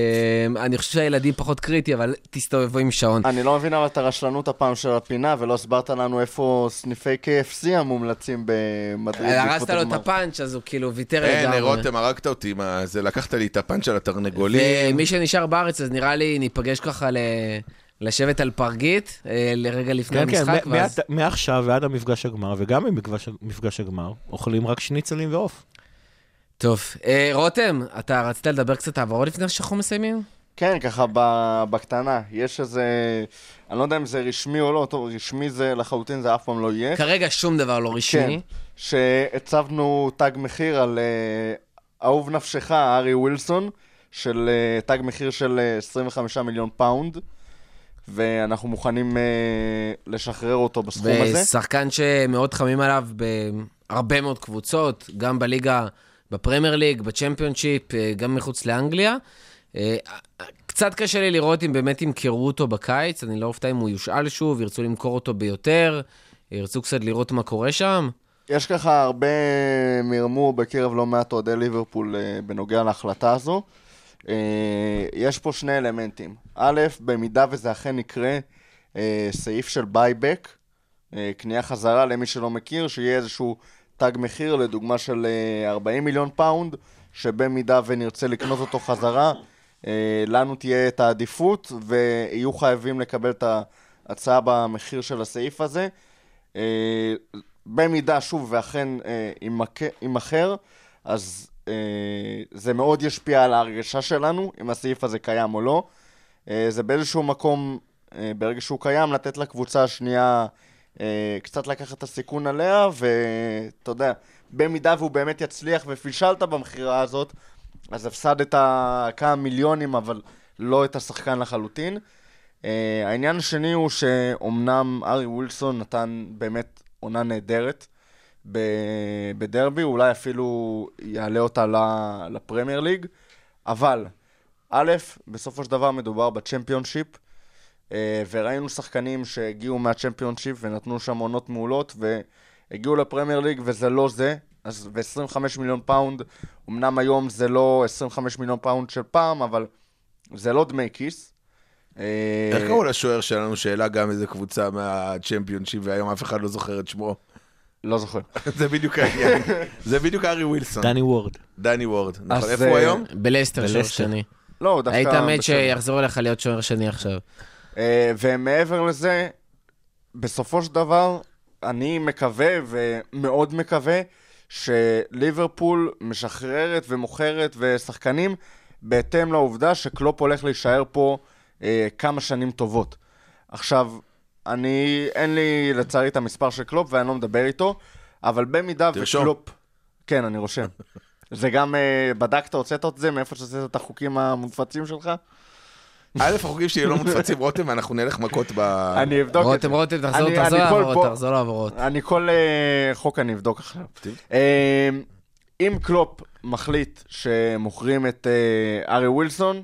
אני חושב שהילדים פחות קריטי, אבל תסתובבו עם שעון. אני לא מבין אבל את הרשלנות הפעם של הפינה, ולא הסברת לנו איפה סניפי KFC המומלצים במדריד. הרסת בעקבות לו את. הפאנץ', אז הוא כאילו ויתר אין, לגמרי. רותם, הרגת אותי, מה זה, לקחת לי את הפאנץ' על התרנגולים. ומי שנשאר בארץ, אז נראה לי ניפגש ככה ל... לשבת על פרגית, אה, לרגע לפני כן, כן, המשחק, מ- ואז... מעט- מעכשיו ועד המפגש הגמר, וגם ממפגש מפגש הגמר, אוכלים רק שניצלים ועוף. טוב, אה, רותם, אתה רצית לדבר קצת העברות לפני שאנחנו מסיימים? כן, ככה ב- בקטנה. יש איזה... אני לא יודע אם זה רשמי או לא, טוב, רשמי זה לחלוטין, זה אף פעם לא יהיה. כרגע שום דבר לא כן, רשמי. שהצבנו תג מחיר על אה, אהוב נפשך, ארי ווילסון, של אה, תג מחיר של אה, 25 מיליון פאונד, ואנחנו מוכנים אה, לשחרר אותו בסכום הזה. ושחקן שמאוד חמים עליו בהרבה מאוד קבוצות, גם בליגה, בפרמייר ליג, בצ'מפיונשיפ, אה, גם מחוץ לאנגליה. אה, קצת קשה לי לראות אם באמת ימכרו אותו בקיץ, אני לא אופתע אם הוא יושאל שוב, ירצו למכור אותו ביותר, ירצו קצת לראות מה קורה שם. יש ככה הרבה מרמור בקרב לא מעט אוהדי ליברפול אה, בנוגע להחלטה הזו. יש פה שני אלמנטים. א', במידה וזה אכן יקרה, סעיף של buy-back, קנייה חזרה למי שלא מכיר, שיהיה איזשהו תג מחיר, לדוגמה של אה, 40 מיליון פאונד, שבמידה ונרצה לקנות אותו חזרה, אה, לנו תהיה את העדיפות, ויהיו חייבים לקבל את ההצעה במחיר של הסעיף הזה. אה, במידה, שוב, ואכן אה, יימכ- יימכר, אז אה, זה מאוד ישפיע על ההרגשה שלנו, אם הסעיף הזה קיים או לא. אה, זה באיזשהו מקום, אה, ברגע שהוא קיים, לתת לקבוצה השנייה אה, קצת לקחת את הסיכון עליה, ואתה יודע, במידה והוא באמת יצליח ופישלת במכירה הזאת, אז הפסדת כמה מיליונים, אבל לא את השחקן לחלוטין. אה, העניין השני הוא שאומנם הארי ווילסון נתן באמת עונה נהדרת בדרבי, אולי אפילו יעלה אותה לפרמייר ליג, אבל א', בסופו של דבר מדובר בצ'מפיונשיפ, וראינו שחקנים שהגיעו מהצ'מפיונשיפ ונתנו שם עונות מעולות, והגיעו לפרמייר ליג וזה לא זה, אז ב-25 מיליון פאונד, אמנם היום זה לא 25 מיליון פאונד של פעם, אבל זה לא דמי כיס. אה, איך קראו לשוער שלנו שהעלה גם איזה קבוצה מהצ'מפיונשיפ והיום אף אחד לא זוכר את שמו? לא זוכר. זה בדיוק העניין. זה בדיוק ארי ווילסון. דני וורד. דני וורד. נכון, איפה הוא אה, היום? בלסטר שוער. שני. לא, דווקא... היית מת. שיחזור אליך להיות שוער שני עכשיו. אה, ומעבר לזה, בסופו של דבר, אני מקווה ומאוד מקווה שליברפול משחררת ומוכרת ושחקנים בהתאם לעובדה שקלופ הולך להישאר פה אה, כמה שנים טובות. עכשיו, אני, אין לי לצערי את המספר של קלופ ואני לא מדבר איתו, אבל במידה תרשום. וקלופ... כן, אני רושם. זה גם, אה, בדקת, הוצאת את זה מאיפה שעשית את החוקים המופצים שלך? א', החוקים שלי לא מופצים רותם, ואנחנו נלך מכות ב... אני אבדוק את זה. רותם, רותם, תחזור אני- תחזור אני כל לעברות, תחזור לעברות. אני כל אה, חוק אני אבדוק עכשיו. אה, אם קלופ מחליט שמוכרים את אה, הארי ווילסון,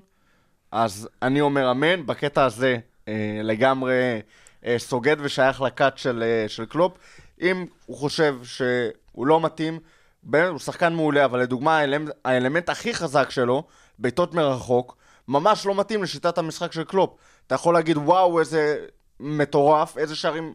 אז אני אומר אמן, בקטע הזה אה, לגמרי סוגד ושייך לכת של, של קלופ. אם הוא חושב שהוא לא מתאים, באמת, הוא שחקן מעולה, אבל לדוגמה האלמנט הכי חזק שלו, בעיטות מרחוק, ממש לא מתאים לשיטת המשחק של קלופ. אתה יכול להגיד, וואו, איזה מטורף, איזה שערים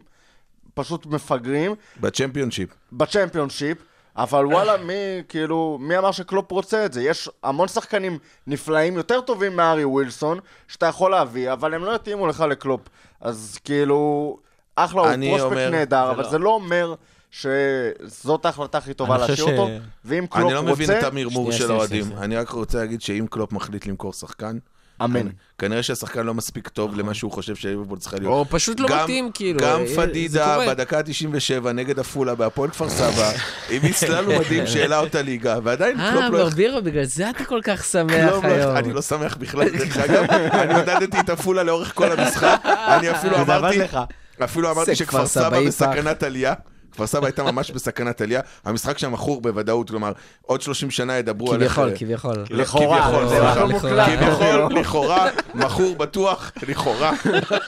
פשוט מפגרים. בצ'מפיונשיפ. בצ'מפיונשיפ, אבל וואלה, מי, כאילו, מי אמר שקלופ רוצה את זה? יש המון שחקנים נפלאים, יותר טובים מהארי ווילסון, שאתה יכול להביא, אבל הם לא יתאימו לך לקלופ. אז כאילו, אחלה, הוא prospect נהדר, אבל לא- זה לא אומר שזאת ההחלטה הכי טובה להשאיר ש- אותו, ואם קלופ אני לא רוצה, מבין את המרמור של האוהדים. אני רק רוצה להגיד שאם קלופ מחליט למכור שחקן, אמן. כנראה שהשחקן לא מספיק טוב למה שהוא חושב שליברפול צריכה להיות. או פשוט לא מתאים, כאילו. גם אה, פדידה. בדקה ה-97 נגד עפולה בהפועל כפר סבא, הביא סללום מדהים שהעלה אותה ליגה, ועדיין אה, קלופ לא... ברבירו, בגלל זה אתה כל כך שמח לא- היום. אני לא שמח בכלל, דרך אגב, אני עודדתי את עפולה לאורך כל המשחק, אני אפילו זה עבד אמרתי, לך. אפילו אמרתי שכפר כפר סבא בסכנת עלייה. כפר סבא הייתה ממש בסכנת עלייה, המשחק שם מכור בוודאות, כלומר, עוד 30 שנה ידברו עליך. כביכול, כביכול. לא, לכאורה, כביכול. כביכול, לכאורה, מכור בטוח, לכאורה.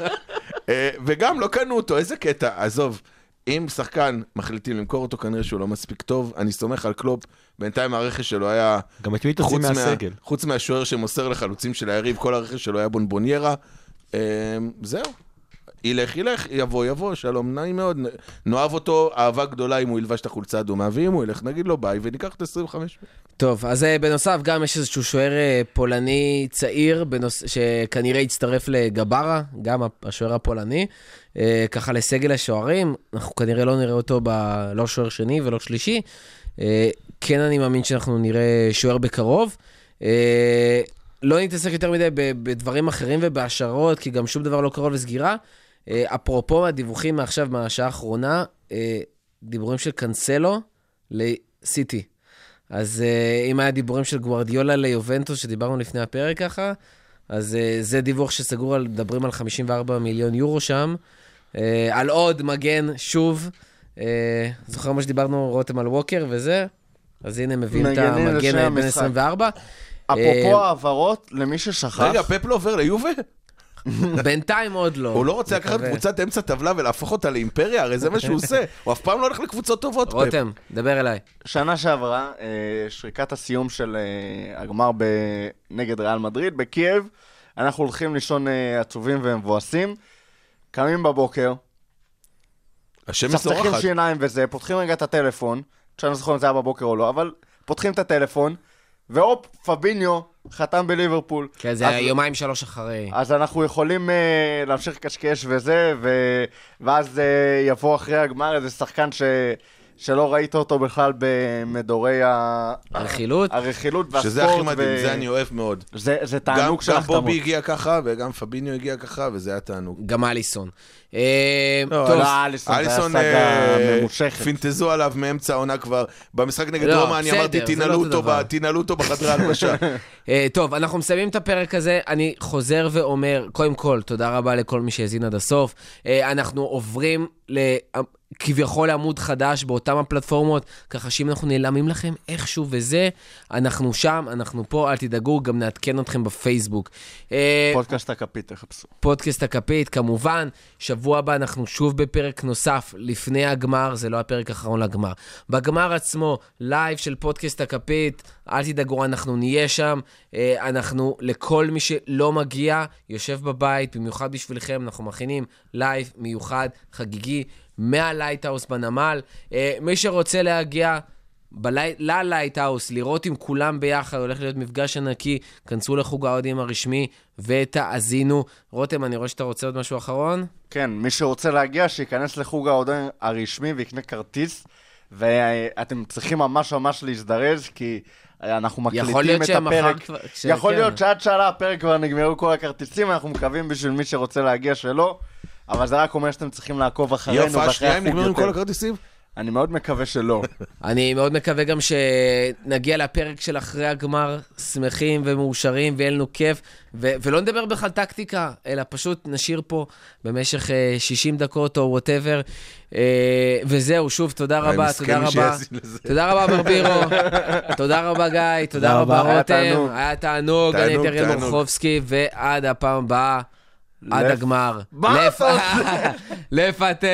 אה, וגם לא קנו אותו, איזה קטע, עזוב. אם שחקן מחליטים למכור אותו, כנראה שהוא לא מספיק טוב. אני סומך על קלופ, בינתיים הרכש שלו היה... גם את מי תוציא מהסגל? חוץ מהשוער שמוסר לחלוצים של היריב, כל הרכש שלו היה בונבוניירה. אה, זהו. ילך, ילך, יבוא, יבוא, שלום, נעים מאוד. נאהב אותו, אהבה גדולה אם הוא ילבש את החולצה האדומה, ואם הוא ילך, נגיד לו ביי, וניקח את ה-25. טוב, אז אה, בנוסף, גם יש איזשהו שוער אה, פולני צעיר, בנוס... שכנראה יצטרף לגברה, גם השוער הפולני, אה, ככה לסגל השוערים. אנחנו כנראה לא נראה אותו ב... לא שוער שני ולא שלישי. כן, אני מאמין שאנחנו נראה שוער בקרוב. לא נתעסק יותר מדי בדברים אחרים ובהשערות, כי גם שום דבר לא קרוב לסגירה. אה, אפרופו הדיווחים מעכשיו, מהשעה האחרונה, אה, דיבורים של קאנסלו לסיטי. אז uh, אם היה דיבורים של גוורדיולה ליובנטוס, שדיברנו לפני הפרק ככה, אז זה דיווח שסגור, על, מדברים על 54 מיליון יורו שם, על עוד מגן, שוב. זוכר מה שדיברנו, רותם על ווקר וזה? אז הנה, מביאים את המגן בן המשחק. 24. אפרופו העברות, למי ששכח, רגע, פפ לא עובר ליובה? בינתיים עוד לא. הוא לא רוצה לקחת. קבוצת אמצע טבלה ולהפוך אותה לאימפריה? הרי זה מה שהוא עושה. הוא אף פעם לא הולך לקבוצות טובות. רותם, דבר אליי. שנה שעברה, אה, שריקת הסיום של אה, הגמר. נגד ריאל מדריד, בקייב, אנחנו הולכים לישון אה, עצובים ומבואסים, קמים בבוקר, השמש צחצחים. שיניים וזה, פותחים רגע את הטלפון, שאני לא זוכר אם זה היה בבוקר או לא, אבל פותחים את הטלפון, והופ, פביניו חתם בליברפול. כן, זה אז- יומיים שלוש אחרי. אז אנחנו יכולים uh, להמשיך לקשקש וזה, ו... ואז uh, יבוא אחרי הגמר איזה שחקן ש... שלא ראית אותו בכלל במדורי ה... הרכילות? הרכילות והספורט. שזה הכי מדהים, ו... זה אני אוהב מאוד. זה, זה גם, תענוג של גם החתמות. בובי הגיע ככה, וגם פביניו הגיע ככה, וזה היה תענוג. גם אליסון. אה, לא, טוב, אליסון, אה, ממושכת. פינטזו עליו מאמצע העונה כבר. במשחק נגד לא, רומא אני אמרתי, לא תנעלו אותו אותו דבר." ב- תנעלו אותו בחדרי ההלבשה. אה, טוב, אנחנו מסיימים את הפרק הזה. אני חוזר ואומר, קודם כל, תודה רבה לכל מי שהאזין עד הסוף. אה, אנחנו עוברים ל... כביכול לעמוד חדש באותן הפלטפורמות, ככה שאם אנחנו נעלמים לכם איכשהו וזה, אנחנו שם, אנחנו פה, אל תדאגו, גם נעדכן אתכם בפייסבוק. אה, פודקאסט הכפית, תחפשו. פודקאסט הכפית, כמובן, שבוע הבא אנחנו שוב בפרק נוסף לפני הגמר, זה לא הפרק האחרון לגמר. בגמר עצמו, live של פודקאסט הכפית, אל תדאגו, אנחנו נהיה שם. אה, אנחנו, לכל מי שלא מגיע, יושב בבית, במיוחד בשבילכם, אנחנו מכינים live מיוחד, חגיגי, מהלייטהאוס בנמל. אה, מי שרוצה להגיע... בלי- ללייטהאוס, לראות עם כולם ביחד, הולך להיות מפגש ענקי, כנסו לחוג האוהדים הרשמי ותאזינו. רותם, אני רואה שאתה רוצה עוד משהו אחרון? כן, מי שרוצה להגיע, שייכנס לחוג האוהדים הרשמי ויקנה כרטיס, ואתם צריכים ממש ממש להזדרז, כי אנחנו מקליטים את הפרק. כבר... ש- יכול כן. להיות שעד שעלה הפרק כבר נגמרו כל הכרטיסים, אנחנו מקווים בשביל מי שרוצה להגיע שלא, אבל זה רק אומר שאתם צריכים לעקוב אחרינו ואחרי שנייה, הם החוג נגמרים כל יותר. הכרטיסים? אני מאוד מקווה שלא. אני מאוד מקווה גם שנגיע לפרק של אחרי הגמר שמחים ומאושרים ויהיה לנו כיף, ו- ולא נדבר בכלל טקטיקה, אלא פשוט נשיר פה במשך אה, 60 דקות או whatever. וזהו, שוב, תודה רבה, תודה רבה. תודה רבה, ברבירו. תודה רבה, גיא. תודה רבה, רותם. תענוג. היה תענוג. אני הייתי אריאל. מורחובסקי, ועד הפעם הבאה, עד הגמר. לפטר!